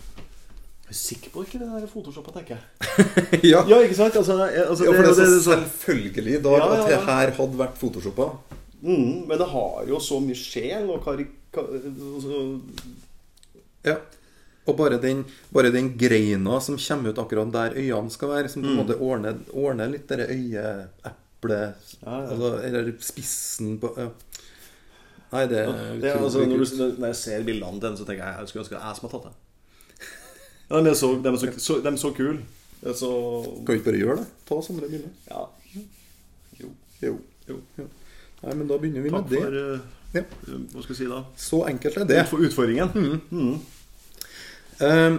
B: Er sikker på ikke det der Photoshoppa, tenker jeg.
A: ja.
B: Ja, ikke sant? Altså, altså,
A: Ja, for det er så
B: det- det-
A: selvfølgelig i dag
B: Ja,
A: at det her hadde vært photoshoppa.
B: Mm, men det har jo så mye sjel og karik... altså,
A: Ja. Og bare den, bare den greina som kommer ut akkurat der øynene skal være, som på en
B: Mm.
A: måte ordner, ordner litt det øyeeplet
B: Ja, ja.
A: altså, Eller spissen på ja. Nei, det er
B: det, er altså,
A: utrolig
B: når, du, når jeg ser bildene til den, så tenker jeg jeg skulle ønske det er jeg som har tatt det. Ja, de så, de så, så, de så kule. Er så
A: Kan vi ikke bare gjøre det? Ta sånne bilder.
B: Ja. Jo.
A: Jo.
B: jo.
A: jo. Nei, men da begynner vi
B: Takk
A: med det.
B: for uh,
A: Ja.
B: Hva skal jeg si da?
A: Så enkelt er det.
B: For utfordringen. Mm.
A: Eh,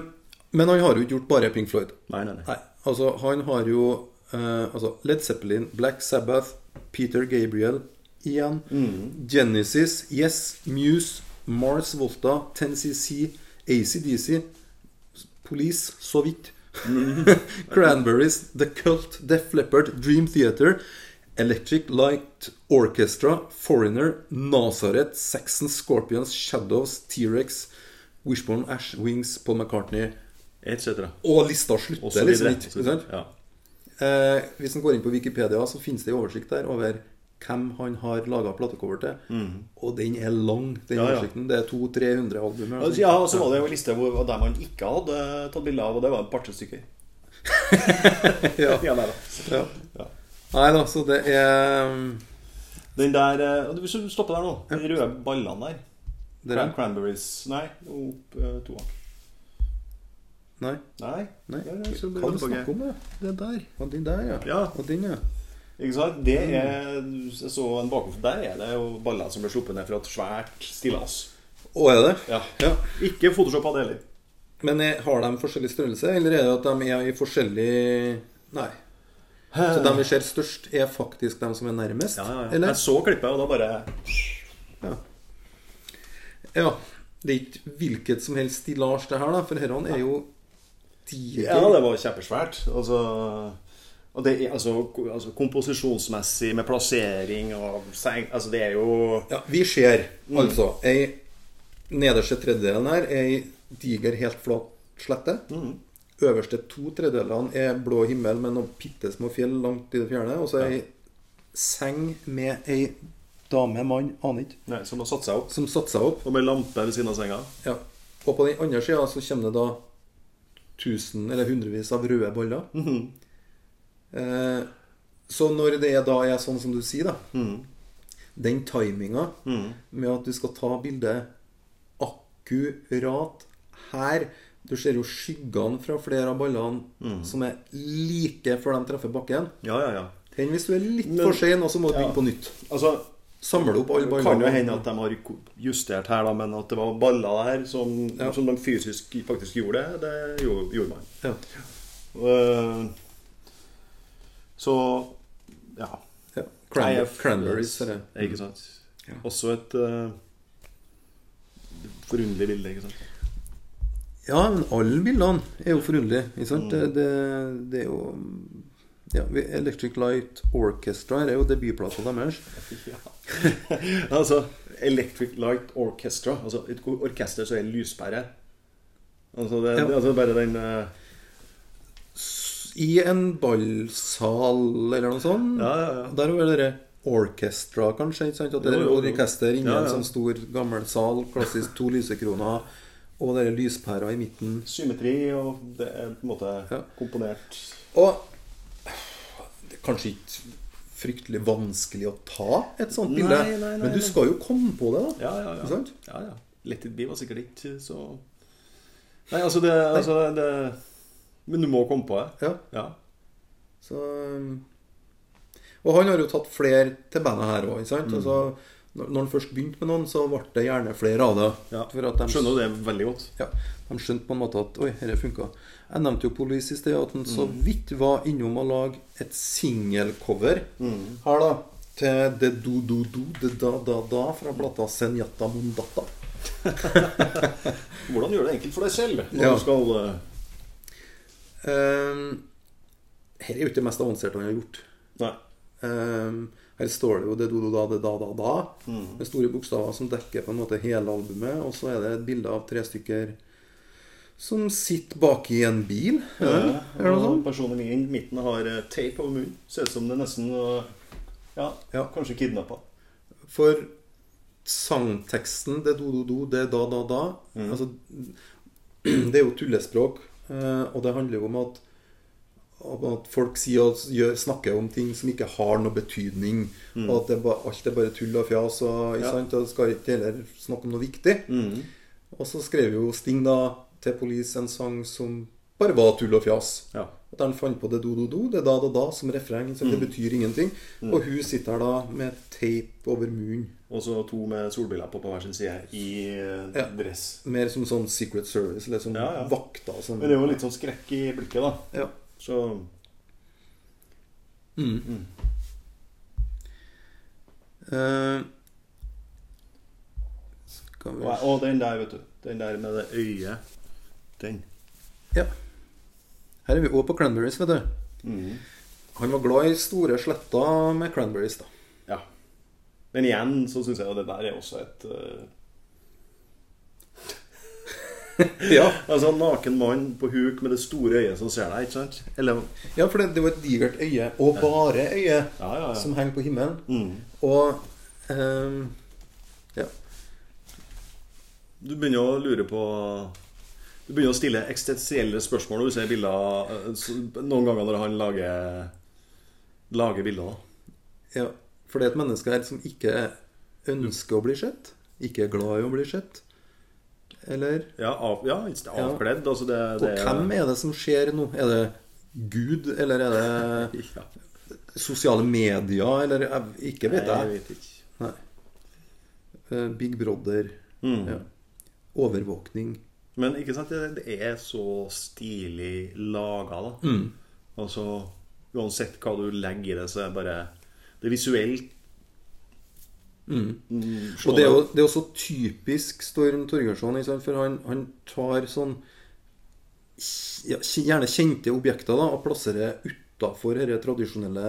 A: men han har jo ikke gjort bare Pink Floyd.
B: Nei, nei, nei.
A: Nei, altså han har jo uh, altså Led Zeppelin, Black Sabbath, Peter Gabriel igjen. Genesis, Yes, Muse, Mars Volta, 10cc, ACDC, Police, så vidt. Cranberries, The Cult, Def Leppard, Dream Theater, Electric Light Orchestra, Foreigner, Nazareth, Saxon Scorpions, Shadows, T-Rex, Wishbone Ash, Wings, Paul McCartney
B: Etc.
A: Og lista slutter liksom ikke.
B: Ja.
A: Eh, hvis man går inn på Wikipedia, så finnes det en oversikt der over hvem han har laga platecover til. Og den er lang, den
B: Ja, ja.
A: Det er 200-300 album. eller
B: Altså, ja, og så var det en liste hvor, der man ikke hadde tatt bilde av, og det var et par-tre stykker.
A: ja.
B: Ja, nei da.
A: ja. Nei da, så det er um,
B: Den der eh, Hvis du stopper der nå, de røde ballene der.
A: Det er-
B: Cran Cranberries Nei, opp uh, to hakk.
A: Nei.
B: Nei.
A: nei. Hva
B: det
A: du snakker om? det? Det der. Og den der, ja.
B: Ja.
A: Og den, ja.
B: Ikke sant? Det er jeg så en bakom Der er det jo baller som ble sluppet ned fra et svært stillas.
A: Å, er det?
B: Ja.
A: ja.
B: Ikke Photoshop av det heller.
A: Men er, har de forskjellig størrelse, eller er det at de er i forskjellig Nei. Så de vi ser størst, er faktisk de som er nærmest?
B: Ja, ja, ja.
A: Eller?
B: Jeg så klippet, og da bare
A: Ja. ja. Det er ikke hvilket som helst stillas, det her, da. For herrene er jo diger.
B: Ja, det var kjempesvært. Altså, og det er altså, altså komposisjonsmessig med plassering og seng Altså, det er jo
A: Ja, vi ser altså ei Nederste tredjedelen her er ei diger, helt flat slette. Øverste to tredjedelene er blå himmel med noen bitte små fjell langt i det fjerne. Og så ei seng med ei dame, mann, aner ikke,
B: Nei, som har satt seg opp.
A: som satt seg opp.
B: Og med lampe ved siden av senga.
A: Ja. Og på den andre sida så kommer det da tusen eller hundrevis av røde boller. Eh, så når det er da er sånn som du sier, da Den timinga med at du skal ta bildet akkurat her Du ser jo skyggene fra flere av ballene som er like før de treffer bakken.
B: Ja, ja, ja.
A: Den hvis du er litt
B: Men-
A: for sein, og så må du begynne på nytt.
B: Altså,
A: Samle opp alle
B: det
A: ballene.
B: kan jo hende at de har justert her, da, men at det var baller her som,
A: Ja.
B: som de fysisk faktisk gjorde, det gjorde, gjorde man.
A: Ja.
B: Eh, så ja.
A: Ja. Cranberries, cranberries er det.
B: Ikke sant.
A: Ja.
B: Også et uh, forunderlig bilde, ikke sant.
A: Ja, men alle bildene er jo forunderlige. Ikke sant? Det, det, det er jo ja, Electric Light Orchestra er jo debutplata deres.
B: Ja. altså Electric Light Orchestra. Altså et orkester som er lyspære. Altså, det,
A: Ja.
B: altså bare den eh,
A: I en ballsal eller noe sånt.
B: Ja, ja, ja.
A: Der var det orkestra, kanskje. Ikke sant? At det er orkester inni en sånn stor, gammel sal. Klassisk to lysekroner. Og dere lyspærer i midten.
B: symmetri, og det er på en måte komponert
A: Og det er kanskje ikke fryktelig vanskelig å ta et sånt bilde,
B: nei, nei,
A: men du skal jo komme på det, da.
B: Ja, ja, ja. Ja, ja. Let it be var sikkert ikke så Nei, altså det, altså det Men du må komme på det.
A: Ja,
B: Ja.
A: så um, Og han har jo tatt flere til bandet her òg, ikke sant?
B: Mm.
A: Altså, når han først begynte med noen, så ble det gjerne flere av det.
B: ja.
A: De,
B: Skjønner du det veldig godt.
A: Ja, de skjønte på en måte at Oi, dette funka. Jeg nevnte jo Police i sted, at han så
B: Mm.
A: vidt var innom å lage et singelcover her, da. Til Det Do Do Do, Det Da Da Da fra plata Senjata Mondata.
B: Hvordan gjør du det enkelt for deg selv når
A: Ja.
B: du skal eh,
A: Um, her er jo ikke det mest avanserte han har gjort.
B: Nei.
A: Um, her står det jo det do do da, det da da da
B: Mm.
A: med store bokstaver som dekker på en måte hele albumet. Og så er det et bilde av tre stykker som sitter bak i en bil.
B: Ja,
A: Ja, er det noe sånt?
B: personen i midten har eh, tape over munnen. Ser ut som det nesten eh, Ja,
A: Ja.
B: kanskje kidnappa.
A: For sangteksten det do do do, det da da da
B: Mm.
A: altså, Det er jo tullespråk, og det handler jo om at at folk sier og snakker om ting som ikke har noe betydning. Og at det ba, alt er bare tull og fjas. Og,
B: Mm. Ja.
A: sant? og skal ikke heller snakke om noe viktig.
B: Mm.
A: Og så skrev jo Sting da til Police en sang som bare var tull og fjas.
B: Ja.
A: At han fant på det do-do-do, det da-da-da som refreng. Så det betyr ingenting. Og hun sitter her da med tape over munnen.
B: Og så to med solbriller på på hver sin side i eh,
A: Ja.
B: dress.
A: Mer som sånn Secret Service, eller som
B: Ja,
A: vakter. Sånn.
B: Men det er jo litt sånn skrekk i blikket, da.
A: ja.
B: Så
A: Mm. Uh, skal vi
B: og den der, vet du. Den der med det øyet. Den.
A: Ja. Her er vi òg på Cranberries, vet du.
B: Mm.
A: Han var glad i store sletter med Cranberries, da.
B: Ja. Men igjen så syns jeg jo det der er også et uh...
A: Ja,
B: Altså en naken mann på huk med det store øyet som ser deg, ikke sant? Eller
A: ja for det, det var et digert øye, og bare øye,
B: Ja, ja, ja.
A: som henger på himmelen.
B: Mm.
A: Og um, Ja.
B: Du begynner å lure på Du begynner å stille eksistensielle spørsmål når du ser bilder noen ganger når han lager Lager bilder. da.
A: ja. For det er et menneske her som ikke ønsker å bli sett. Ikke er glad i å bli sett. Eller
B: Ja, av, ja avkledd.
A: Ja.
B: Altså det,
A: Og hvem er det som skjer nå? Er det Gud, eller er det
B: ja.
A: sosiale medier, eller jeg, Ikke vet
B: Nei,
A: jeg.
B: jeg vet ikke.
A: Nei. Eh, Big Brother.
B: Mm.
A: Ja. Overvåkning.
B: Men ikke sant, det, det er så stilig laga, da.
A: Mm.
B: Altså Uansett hva du legger i det, så er det bare Det visuelt
A: Mm.
B: mm,
A: Og det er jo det er jo så typisk Storm Torgersson, for han, han tar sånn ja, gjerne kjente objekter da, og plasserer utafor disse tradisjonelle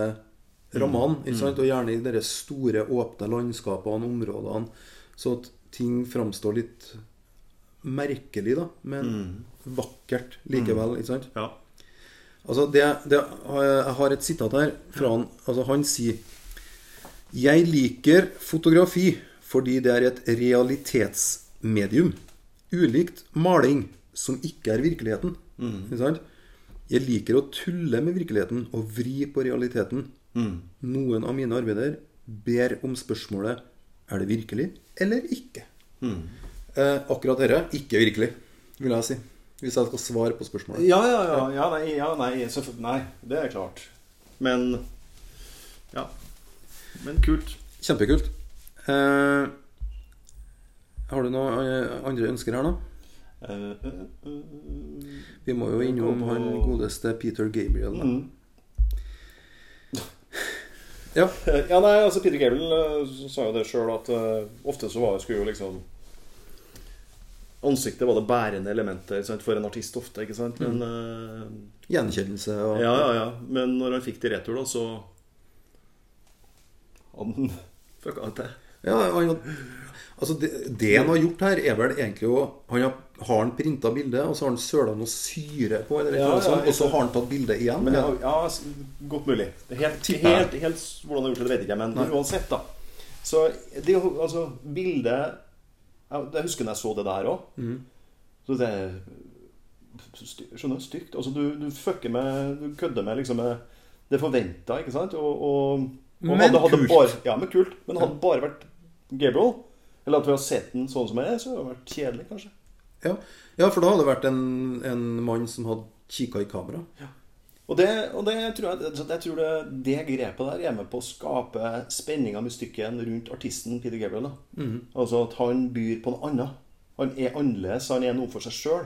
A: rammene. Ikke sant? Og gjerne i de store, åpne landskapene, områdene, så at ting framstår litt merkelig, da, men vakkert likevel. Ikke sant?
B: Ja.
A: Altså det, det, Jeg har et sitat her fra han. Altså han sier Jeg liker fotografi fordi det er et realitetsmedium. Ulikt maling, som ikke er virkeligheten. Ikke sant? Jeg liker å tulle med virkeligheten og vri på realiteten. Noen av mine arbeider ber om spørsmålet Er det virkelig eller ikke? Eh, akkurat dette ikke virkelig, vil jeg si. Hvis jeg skal svare på spørsmålet.
B: Ja, ja, ja. ja, nei, ja nei, nei, det er klart. Men Ja. Men kult.
A: Kjempekult. Eh, har du noen eh, andre ønsker her, da?
B: Eh, eh, eh,
A: Vi må jo innom han godeste Peter Gabriel.
B: Mm.
A: Ja.
B: Ja, nei, altså Peter Gabriel eh, sa jo det sjøl at eh, ofte så var, skulle jo liksom Ansiktet var det bærende elementet sant, for en artist ofte, ikke sant? Men eh,
A: Gjenkjennelse og
B: Ja, ja, ja. Men når han fikk det i retur, da, så han fucka det til.
A: Ja, han, altså det, det han har gjort her, er vel egentlig å Han har, har han printa bildet, og så har han søla noe syre på, eller,
B: Ja,
A: noe
B: ja,
A: og så har han tatt bildet igjen.
B: Men
A: ja.
B: godt mulig. Det er Helt, helt, helt hvordan han har gjort det, det vet ikke jeg, men uansett, da. Så det altså Bildet Jeg jeg husker når jeg så det der òg.
A: Mm.
B: Så det er Skjønner du? Stygt. Altså, du, du fucker med Du kødder med liksom det forventa, ikke sant? Og, og, og
A: Men
B: hadde, hadde
A: kult.
B: Bare, ja, men kult. Men hadde det bare vært Gabriel, eller at vi har sett den sånn som jeg er, så hadde det vært kjedelig, kanskje.
A: Ja. ja, for da hadde det vært en, en mann som hadde kikka i kamera.
B: Og det, og det tror jeg, jeg tror det, det grepet der er med på å skape spenning av mystikken rundt artisten Peter Gabriel. Da. Altså at han byr på noe annet. Han er annerledes, han er noe for seg sjøl.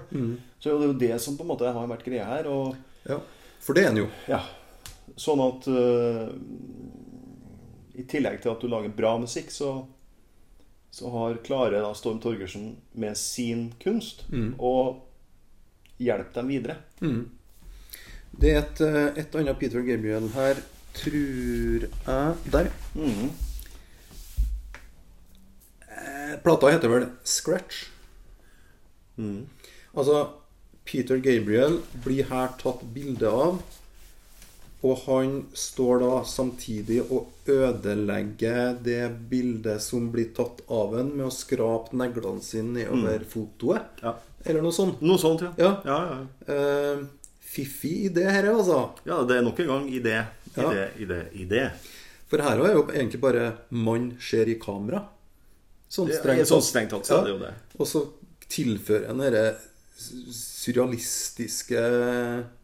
B: Så det er jo det som på en måte har vært greia her. Og
A: Ja, For det er han jo.
B: ja, sånn at uh, I tillegg til at du lager bra musikk, så, så har Klare da Storm Torgersen med sin kunst og hjelpe dem videre.
A: Det er et, eh, et annet Peter Gabriel her, tror jeg Der.
B: Mhm.
A: Eh, Plata heter vel Scratch. Altså, Peter Gabriel blir her tatt bilde av. Og han står da samtidig og ødelegger det bildet som blir tatt av en med å skrape neglene sine nedover fotoet.
B: Ja.
A: Eller noe sånt.
B: Noe sånt, ja.
A: Ja.
B: ja, ja.
A: Eh, fiffig idé her, altså.
B: Ja, det er nok en gang idé,
A: Ja.
B: idé, idé, idé.
A: For her er jo egentlig bare 'mann ser i kamera'. Sånn strengt
B: sånn strengt tatt, så er det jo det.
A: Og så tilfører en denne surrealistiske,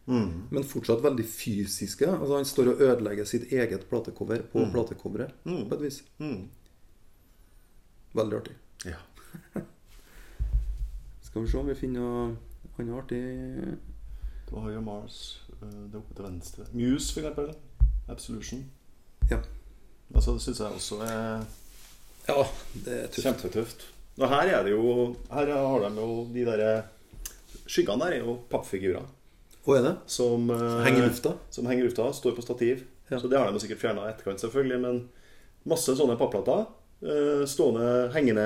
B: Mm.
A: men fortsatt veldig fysiske. Altså Han står og ødelegger sitt eget platecover på platecoveret, på et vis.
B: Mm.
A: Veldig artig.
B: Ja.
A: Skal vi se om vi finner noe annet artig
B: Har Mars, øh, det er oppe til venstre. Muse, for eksempel. Absolution.
A: Ja.
B: Altså, det syns jeg også er
A: Ja, det er tøft.
B: kjempetøft. Og her er det jo Her har de jo de derre Skyggene der er jo pappfigurer
A: Hva er det?
B: som øh,
A: Henger i lufta?
B: Som henger i lufta, står på stativ.
A: Ja.
B: Så det har de sikkert fjerna i etterkant, selvfølgelig. Men masse sånne papplater stående, hengende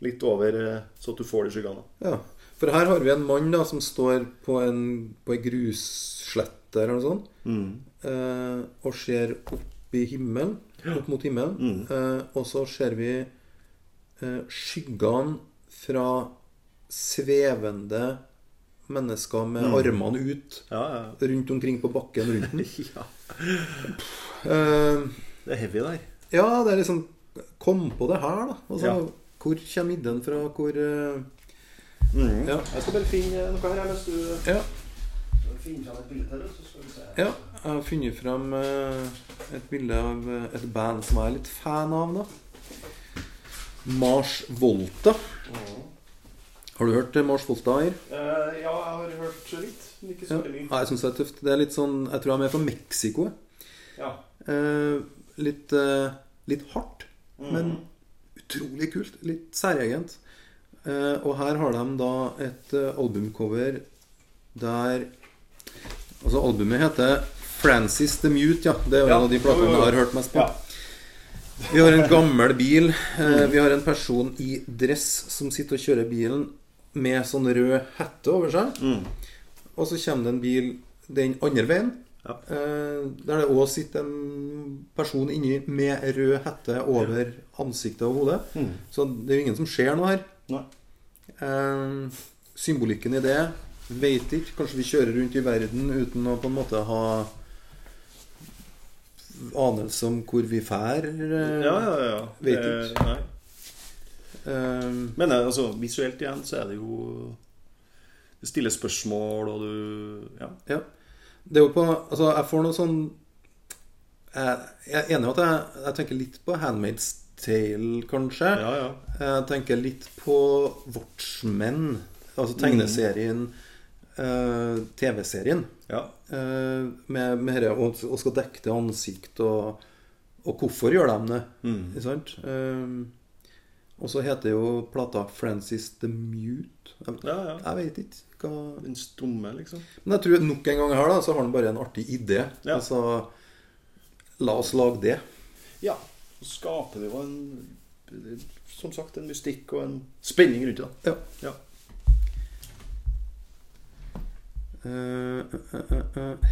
B: litt over, så at du får de skyggene.
A: Ja. For her har vi en mann da som står på en, på en grusslette eller noe sånt, eh, og ser opp i himmelen, opp mot himmelen. Eh, og så ser vi eh, skyggene fra svevende mennesker med armene ut
B: Ja, ja.
A: rundt omkring på bakken rundt den.
B: ja.
A: Eh,
B: Det er heavy der.
A: ja, det er liksom Kom på det her, da. Altså. Hvor kommer ideen fra? Hvor eh,
B: Mm.
A: Ja.
B: Jeg skal bare finne noe her mens du
A: Ja.
B: finner fram et bilde til se.
A: Ja, jeg har funnet fram eh, et bilde av eh, et band som jeg er litt fan av, da. Mars Volta. Har du hørt eh, Mars Volta her?
B: Eh, ja, jeg har hørt litt, men ikke så
A: Ja.
B: mye.
A: Ja, jeg syns det er tøft. Det er litt sånn Jeg tror jeg er fra Mexico.
B: Ja.
A: Eh, litt, litt hardt, men utrolig kult. Litt særegent. Eh, og her har de da et eh, albumcover der Altså, albumet heter Francis the Mute, ja. Det er
B: Ja,
A: en av de platene jeg har hørt mest på.
B: Ja.
A: Vi har en gammel bil. Eh, vi har en person i dress som sitter og kjører bilen med sånn rød hette over seg.
B: Mm.
A: Og så kommer det en bil den andre veien.
B: Ja.
A: Eh, der det òg sitter en person inni med rød hette over ansiktet og hodet.
B: Mm.
A: Så det er jo ingen som ser noe her.
B: Nei.
A: Eh, symbolikken i det Vet ikke. Kanskje vi kjører rundt i verden uten å på en måte ha anelse om hvor vi fær. eh,
B: Ja, ja, ja.
A: Vet
B: Eh,
A: ikke.
B: Nei.
A: eh,
B: Men eh, altså, visuelt igjen så er det jo Det stiller spørsmål, og du Ja.
A: Ja. Det er jo på Altså, jeg får noe sånn Jeg, jeg er enig i at jeg, jeg tenker litt på Handmaid's Tale, kanskje.
B: Ja, ja.
A: Jeg tenker litt på Watchmen, altså tegneserien, eh, TV-serien.
B: ja.
A: eh, med, med dette, og, og skal dekke til ansikt, og, og hvorfor gjør de det?
B: Mm.
A: Ikke sant? Eh, Og så heter jo plata 'Francis the Mute'. Jeg,
B: Ja, ja.
A: jeg vet ikke hva
B: Den stumme, liksom.
A: Men jeg tror nok en gang her da, så har han bare en artig idé.
B: Ja.
A: Altså La oss lage det.
B: Ja. Så skaper det jo en Som sagt, en mystikk og en spenning rundt det.
A: Ja.
B: Ja.
A: Uh,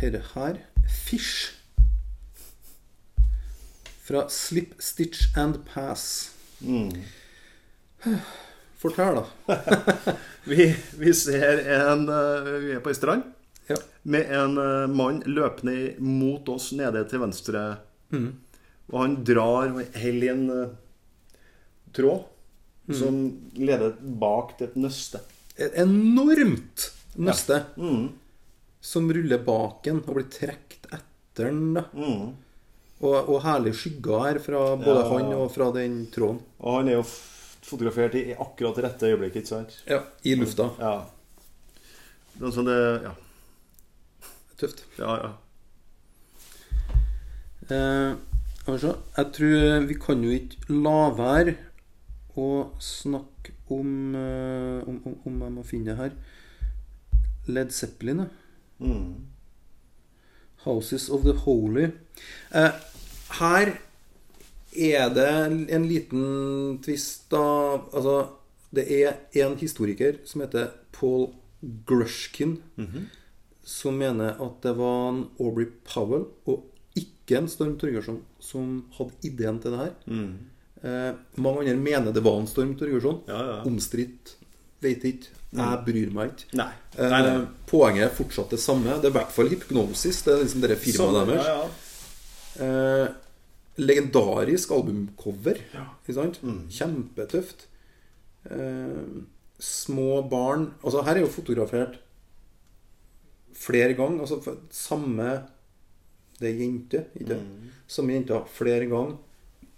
A: Herre her Fish. Fra Slip, Stitch and Pass. Fortell, da.
B: Vi, vi ser en eh, Vi er på ei strand
A: Ja.
B: med en eh, mann løpende mot oss nede til venstre. Og han drar holder i en uh, tråd som leder bak til et nøste.
A: Et enormt nøste
B: Mm.
A: som ruller bak en og blir trukket etter den. da.
B: Mm.
A: Og, og herlige skygger her fra både
B: Ja.
A: han og fra den tråden.
B: Og han er jo fotografert i akkurat rette øyeblikk, ikke sant?
A: Ja, I lufta.
B: Ja. Sånn det Ja.
A: Tøft.
B: Ja, ja.
A: Eh. Jeg tror vi kan jo ikke la være å snakke om, eh, om, om, om jeg må finne det her. Led Zeppelin.
B: Mm.
A: Houses of the Holy. Eh, her er det en liten tvist, da. Altså, det er en historiker som heter Paul Grushkin, som mener at det var en Aubrey Powell og ikke en Storm Torgersson som hadde ideen til det her. Eh, mange andre mener det var en Storm Torgersson.
B: Ja, ja.
A: Omstridt. Vet ikke. Jeg bryr meg ikke.
B: Nei. Nei, Nei, Eh,
A: Poenget er fortsatt det samme. Det er i hvert fall hypnosis. Det er liksom dette firmaet deres.
B: Ja, ja.
A: Eh, legendarisk albumcover.
B: Ja.
A: Ikke sant?
B: Mm.
A: Kjempetøft. Eh, små barn Altså, her er jo fotografert flere ganger. Altså samme Det er jente, ikke
B: Mm.
A: Som jenta flere ganger.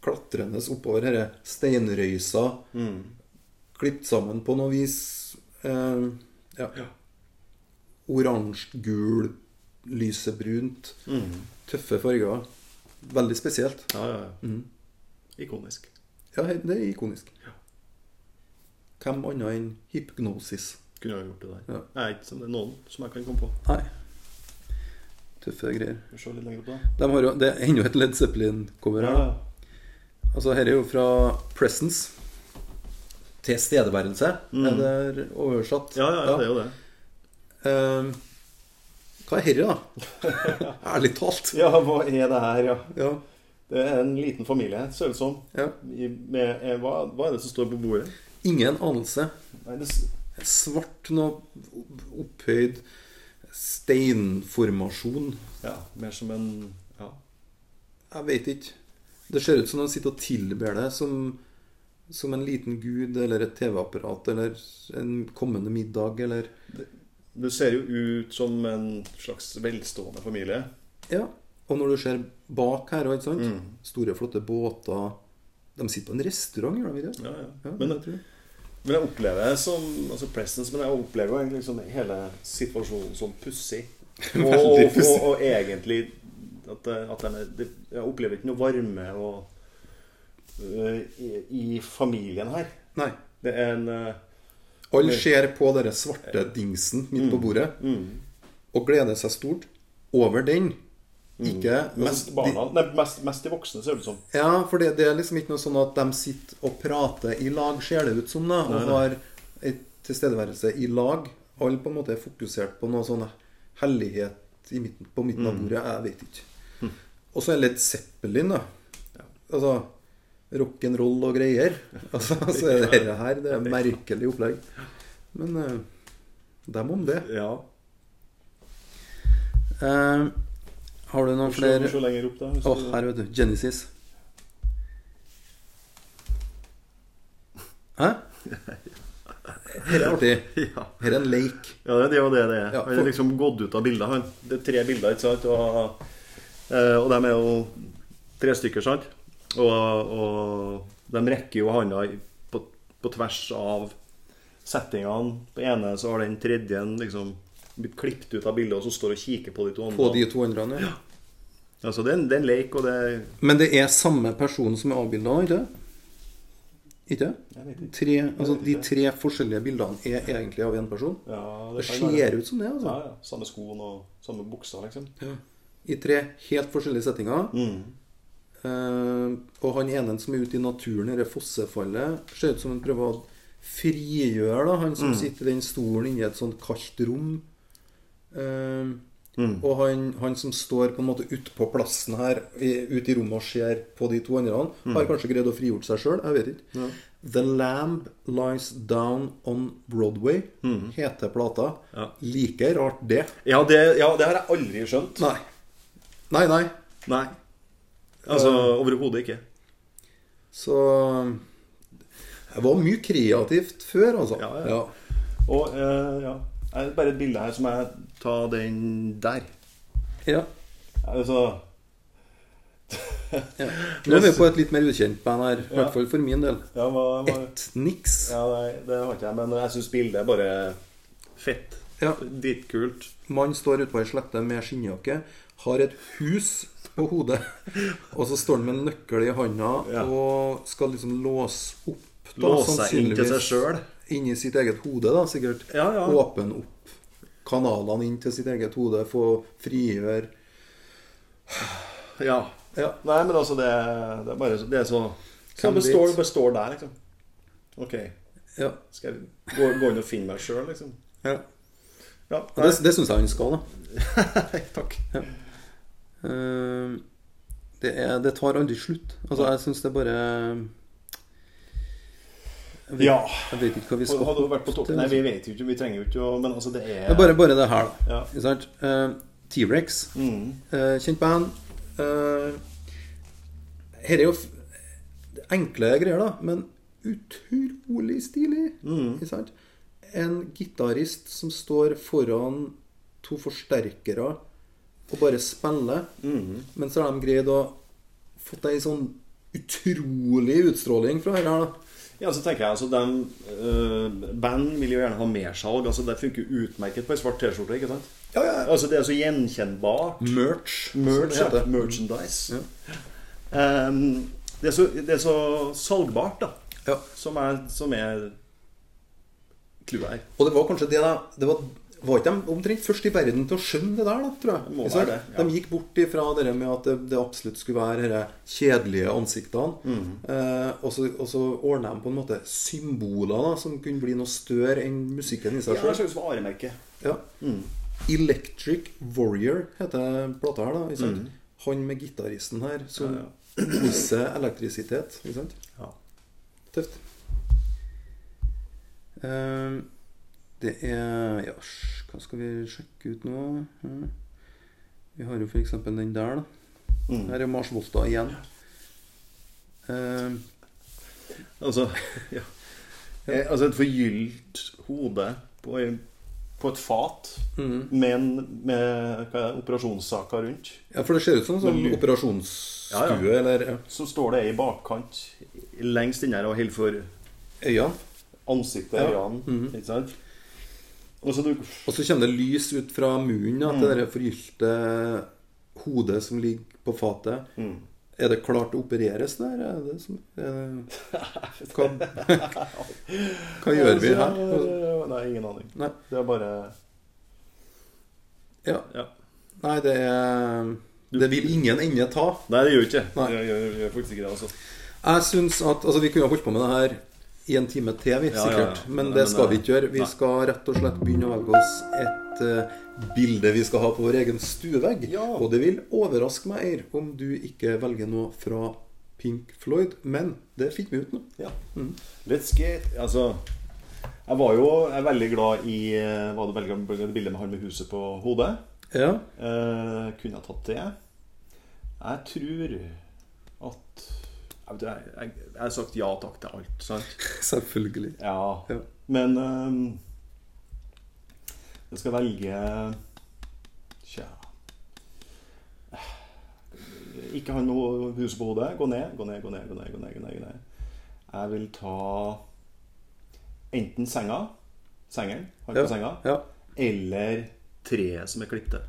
A: Klatrende oppover denne steinrøysa.
B: Mm.
A: Klippet sammen på noe vis. Eh, ja.
B: Ja.
A: Oransje, gul, lysebrunt.
B: Mm.
A: Tøffe farger. Veldig spesielt.
B: Ja, ja, ja.
A: Mm.
B: Ikonisk.
A: Ja, det er ikonisk. Hvem annet enn hypnosis?
B: Kunne ha gjort det der.
A: Ja.
B: Jeg er ikke som det er noen som jeg kan komme på.
A: Nei. Tøffe greier. De har jo, det er enda et Led Zeppelin-cover her. da. Altså, her er jo fra Presence. Tilstedeværelse, er det oversatt?
B: Mm. Ja, ja, ja, det er jo det.
A: Eh, hva er herre, da? Ærlig talt.
B: Ja, hva er det her, ja?
A: Ja.
B: Det er en liten familie, ser det ut som.
A: ja.
B: Hva er det som står på bordet?
A: Ingen anelse.
B: Nei, det,
A: Svart, noe opphøyd steinformasjon.
B: ja, mer som en Ja.
A: Jeg vet ikke. Det ser ut som de sitter og tilber det som, som en liten gud eller et TV-apparat eller en kommende middag eller
B: Det ser jo ut som en slags velstående familie.
A: Ja. Og når du ser bak her, ikke sant?
B: Mm.
A: store, flotte båter De sitter på en restaurant, gjør de ikke det?
B: Ja, ja.
A: Ja,
B: Men,
A: det tror jeg.
B: Men jeg opplever som altså Presence, men jeg opplever jo egentlig liksom hele situasjonen som pussig. Og, og, og, og egentlig at, at de, det, Jeg opplever ikke noe varme og, uh, i, i familien her.
A: Nei.
B: Det er en uh,
A: Alle ser på denne svarte dingsen midt på bordet
B: mm,
A: og gleder seg stort over den. Ikke
B: Mest barna Nei, mest, mest de voksne, ser det ut som.
A: Ja, for det, det er liksom ikke noe sånn at de sitter og prater i lag, ser det ut som, da, og har en tilstedeværelse i lag. Alle på en måte er fokusert på noe sånn hellighet i midten, på midten
B: Mm.
A: av bordet. Jeg vet ikke. Og så er det litt Zeppelin, da. Altså rock'n'roll og greier. Altså, så er det dette her. Det er merkelig opplegg. Men eh, dem om det.
B: Ja.
A: Eh, har du noen flere Å,
B: oh,
A: her, vet du. Genesis. Hæ? Her er artig. Her er en lake.
B: Ja, det er jo det det er. Han er liksom gått ut av bildet. Han. Det er tre bilder, ikke sant? Og, eh, og de er jo tre stykker, sant? Og, og de rekker jo handa på, på tvers av settingene. På ene så har den tredje liksom blitt klippet ut av bildet, og så står og kikker på de to andre.
A: På de to andre. Ja.
B: Altså, det er en, det er en leik, og det
A: Men det er samme person som er avbilda, ikke det? Ikke? Tre, altså, de tre forskjellige bildene er egentlig av én person.
B: Ja,
A: Det
B: det
A: ser ut som det, altså.
B: Ja, ja. Samme skoen og samme buksa, liksom.
A: I tre helt forskjellige settinger.
B: Mm.
A: Uh, og han ene som er ute i naturen, dette fossefallet, ser ut som han prøver å frigjøre da, han som
B: Mm.
A: sitter i den stolen inni et sånt kaldt rom. Eh,
B: Mm.
A: Og han, han som står på en måte utpå plassen her, ute i rommet og ser på de to andre,
B: Mm.
A: har kanskje greid å frigjort seg sjøl. Jeg vet ikke. The Lamb Lies Down on Broadway heter plata.
B: Mm. Ja.
A: Like rart, det.
B: Ja, det, ja, det har jeg aldri skjønt.
A: Nei. Nei, nei.
B: Nei. Altså overhodet ikke.
A: Så Det var mye kreativt før, altså.
B: Ja, ja. Og uh, ja Bare et bilde her som jeg tar den der.
A: Ja.
B: Altså
A: ja. Nå er vi på et litt mer ukjent band her, i
B: Ja.
A: hvert fall for min del.
B: Ja, hva
A: Etnix.
B: Ja, nei, det har ikke jeg, men jeg syns bildet er bare fett.
A: Ja.
B: Dritkult.
A: Mann står ute på ei slette med skinnjakke, har et hus på hodet, og så står han med en nøkkel i handa
B: Ja.
A: og skal liksom låse opp da,
B: Låse seg inn til seg sjøl.
A: Inni sitt eget hode, da, sikkert.
B: Ja, ja.
A: Åpne opp kanalene inn til sitt eget hode, få frigjøre
B: Ja.
A: Ja.
B: Nei, men altså, det, det er bare så- Det er så
A: Hvem
B: består, består der, liksom. Ok.
A: ja.
B: Skal jeg gå, gå inn og finne meg sjøl, liksom?
A: ja.
B: Ja.
A: Det, det syns jeg han skal, da.
B: Takk.
A: Uh, det, er, det tar aldri slutt. Altså, jeg syns det bare jeg vet,
B: Ja.
A: jeg vet ikke hva vi skal
B: Hadde vært på
A: toppen
B: Nei, vi vet jo ikke, vi trenger jo ikke å Men altså, det er
A: Det bare, bare det her, da.
B: Ja.
A: Eh, T-rex.
B: Mm.
A: uh, kjent band. Uh, her er jo enkle greier, da, men utrolig stilig.
B: Mm.
A: Ikke sant? En gitarist som står foran to forsterkere og bare spiller.
B: Mm.
A: Men så har de greid å fått ei sånn utrolig utstråling fra her. da
B: Ja, så tenker jeg altså den, uh, Band vil jo gjerne ha mersalg. Altså, det funker utmerket på ei svart T-skjorte. ikke sant?
A: Ja, ja, ja.
B: Altså, Det er så gjenkjennbart.
A: Merch.
B: Merch,
A: sånn,
B: ja. Merchandise. Um, det, er så, det er så salgbart, da.
A: Ja.
B: Som er, som er clouet her.
A: Og det var kanskje det da det var, var ikke de omtrent først i verden til å skjønne det der, da, tror jeg.
B: Må være det, ja.
A: De gikk bort ifra det med at det, det absolutt skulle være disse kjedelige ansiktene.
B: Mm.
A: Eh, og så, og så ordna de på en måte symboler da, som kunne bli noe større enn musikken i seg
B: Ja, det
A: sjøl.
B: ser Ja. Mm.
A: Ja. Electric Warrior heter plata her. da ikke sant? Han med gitaristen her som.
B: Ja,
A: oser elektrisitet. Ikke sant?
B: Ja.
A: Tøft. Ehm, det er Ja, hva skal vi sjekke ut nå? Vi har jo f.eks. den der, da.
B: Mm.
A: Her er Mars Volta igjen. Uh,
B: Altså, ja. Eh, altså et forgylt hode på, på et fat
A: mm.
B: med, en, med er operasjonssaker rundt.
A: Ja, for det ser ut som en sånn operasjonsstue,
B: Ja, ja.
A: eller ja,
B: Så står det i bakkant lengst inne og holder for
A: øynene.
B: ansiktet øynene.
A: Ja
B: Ikke sant? Og så du
A: Og så kommer det lys ut fra munnen
B: Mm.
A: til det forgylte hodet som ligger på fatet.
B: mm.
A: Er det klart å opereres der? Er det som, det, hva, hva gjør vi her?
B: Nei, ingen aning.
A: Nei.
B: Det er bare
A: Ja.
B: Ja.
A: Nei, det er Det vil ingen ende ta.
B: Nei, det gjør ikke det. Gjør, gjør, gjør faktisk ikke det, altså.
A: Jeg syns at Altså, vi kunne holdt på med det her en time til, vi,
B: Ja, ja,
A: sikkert.
B: ja.
A: Men det skal vi
B: eh,
A: ikke gjøre. Vi skal rett og slett begynne å velge oss et uh, bilde vi skal ha på vår egen stuevegg. Og det vil overraske meg Eir, om du ikke velger noe fra Pink Floyd. Men det fikk vi ut nå.
B: Ja.
A: Mm.
B: Let's get Altså Jeg var jo jeg veldig glad i eh, Var det veldig glad i bildet med han med huset på hodet.
A: Ja.
B: Eh, kunne jeg tatt det? Jeg tror at Jeg, jeg, jeg, har sagt ja takk til alt, sant?
A: Selvfølgelig.
B: Ja.
A: Ja.
B: Men um, jeg skal velge Tja Ikke ha noe hus på hodet. Gå ned, gå ned, gå ned. gå ned, gå ned, gå ned, gå ned. Jeg vil ta enten senga, sengen, han på
A: Ja.
B: senga,
A: Ja.
B: eller treet som er klippet.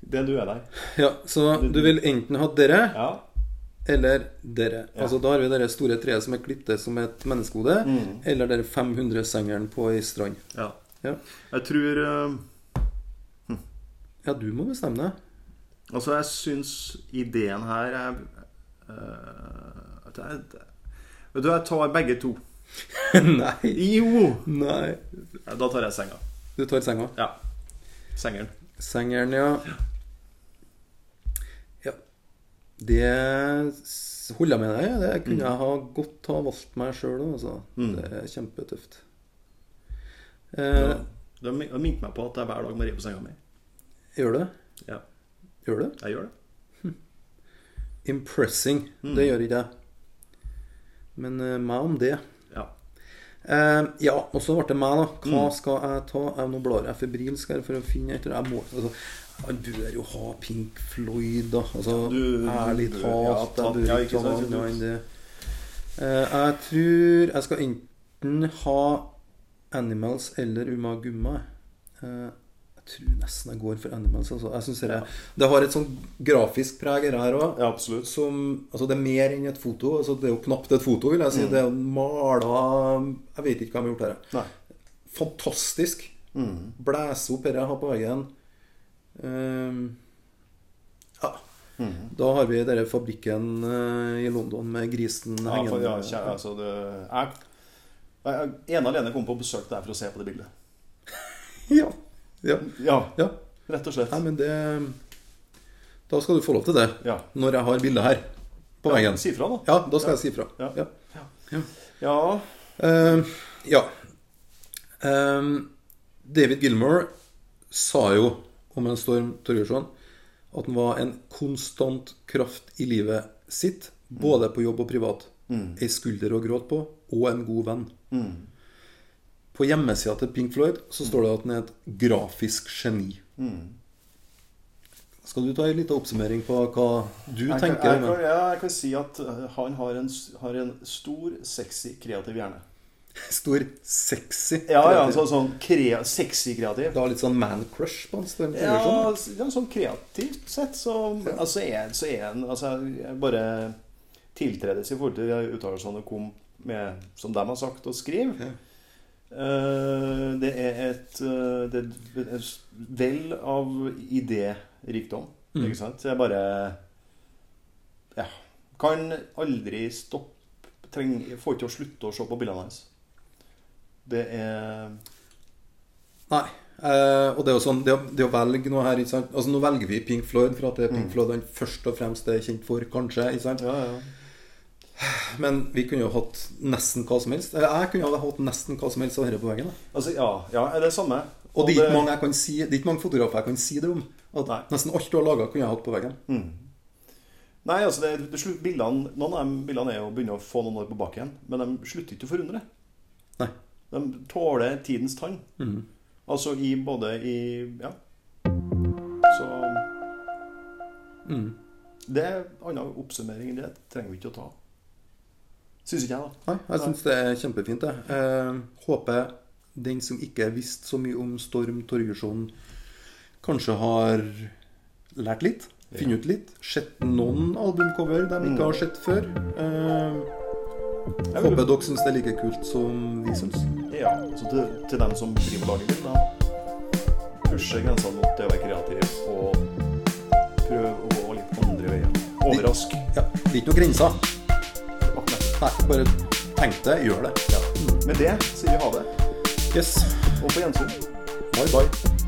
B: Det du er der.
A: ja. Så du vil enten ha dere,
B: Ja.
A: Eller dere. Altså Da har vi det store treet som er klippet som et menneskehode, eller dere 500-sengeren på ei strand.
B: Ja.
A: Ja.
B: Jeg tror eh,
A: ja, du må bestemme deg.
B: Altså, jeg syns ideen her er eh, at jeg, Vet du, jeg tar begge to.
A: Nei.
B: Jo!
A: Nei.
B: Da tar jeg senga.
A: Du tar senga.
B: Ja. Sengeren.
A: Sengeren, ja. Ja. Det holder jeg med deg. Det kunne jeg ha godt ha valgt meg sjøl òg, altså. Det er kjempetøft. Eh,
B: Det min- har minnet meg på at jeg hver dag må ri på senga mi.
A: gjør det?
B: Ja,
A: Gjør det?
B: jeg gjør det.
A: Impressing. Det gjør ikke jeg. Men uh, meg om det.
B: Ja.
A: Eh, ja, og så ble det meg, da. Hva skal jeg ta? Jeg, nå blar jeg febrilsk her for å finne et eller annet. Jeg må, altså, jeg bør jo ha Pink Floyd, da. Altså,
B: Du-
A: ærlig talt.
B: ja,
A: jeg bør ikke ha
B: sant,
A: det. Eh, jeg tror jeg skal enten ha Animals eller Umagumma. Eh, jeg tror nesten jeg går for Animals. Altså. Jeg synes det, det har et sånn grafisk preg, her òg.
B: Ja,
A: altså det er mer enn et foto. Altså det er jo knapt et foto, vil jeg si. Det er mala Jeg vet ikke hva de har gjort her.
B: Nei.
A: Fantastisk. Blæse opp dette på veggen. Ehm, ja. Da har vi denne fabrikken eh, i London med grisen
B: Ja, for,
A: hengende.
B: ja, kjære, altså, det, jeg, jeg, ene alene kom på besøk der for å se på det bildet.
A: ja. ja.
B: Ja,
A: ja.
B: rett og slett.
A: Nei, men det Da skal du få lov til det. Når jeg har bildet her på veggen.
B: Si fra, da.
A: Ja, da skal jeg si fra.
B: Ja.
A: Ja.
B: Ja.
A: uh, ja. Eh, David Gilmore sa jo om en Storm Torgersson at han var en konstant kraft i livet sitt, både på jobb og privat. Ei skulder å gråte på, og en god venn. På hjemmesida til Pink Floyd så står det at han er et grafisk geni. Skal du ta en liten oppsummering på hva du
B: Jeg kan,
A: tenker?
B: jeg, kan, jeg kan si at uh, han har en, har en stor, sexy, kreativ hjerne.
A: Stor, sexy
B: Ja, ja,
A: kreativ.
B: så, sånn krea, sexy kreativ.
A: Du har litt sånn man-crush på han
B: Ja, ja, sånn kreativt sett så, altså, er, så han altså, jeg bare tiltredes i forhold til de uttalelsene han kom med, som de har sagt og skriver.
A: Ja.
B: Uh, det er et uh, det er et vel av idérikdom.
A: Mm.
B: Ikke sant? Jeg bare Ja. Kan aldri stoppe treng, Får ikke å slutte å se på bildene hans. Det er
A: Nei. Eh, og det er jo sånn, det å, det å velge noe her ikke sant? Altså Nå velger vi Pink Floyd for at det er Pink Floyd han først og fremst er kjent for, kanskje. ikke sant?
B: Ja, ja.
A: Men vi kunne jo hatt nesten hva som helst. Eller jeg kunne jo hatt nesten hva som helst av dette på veggen. da.
B: Altså, ja, ja, det er det samme.
A: Og det er ikke mange si, mange fotografer jeg kan si det om. At
B: Nei.
A: Nesten alt du har laga, kunne jeg hatt på veggen.
B: Nei, altså det, det bildene, Noen av de bildene er jo begynner å få noen år på baken, men de slutter ikke å forundre.
A: Nei.
B: De tåler tidens tann.
A: Mm.
B: Altså i både i Ja. Så
A: Mm.
B: Det er en annen oppsummering. Det trenger vi ikke å ta. Syns ikke jeg, da.
A: Nei, jeg syns det er kjempefint, jeg. Eh, håper den som ikke visste så mye om Storm Torgersson, kanskje har lært litt. Funnet ut litt. Sett noen albumcover de ikke har sett før. Eh, håper dere syns det er like kult som vi syns.
B: Ja, så til, til dem som driver laget ditt, da. pushe grensene mot det å være kreativ og prøve å gå litt andre veier. Overrask.
A: Ja, det er ikke noen grenser. Nei, bare tenk det, gjør det.
B: Ja. Med det sier vi ha det,
A: Yes.
B: og på gjensyn.
A: Bye, bye.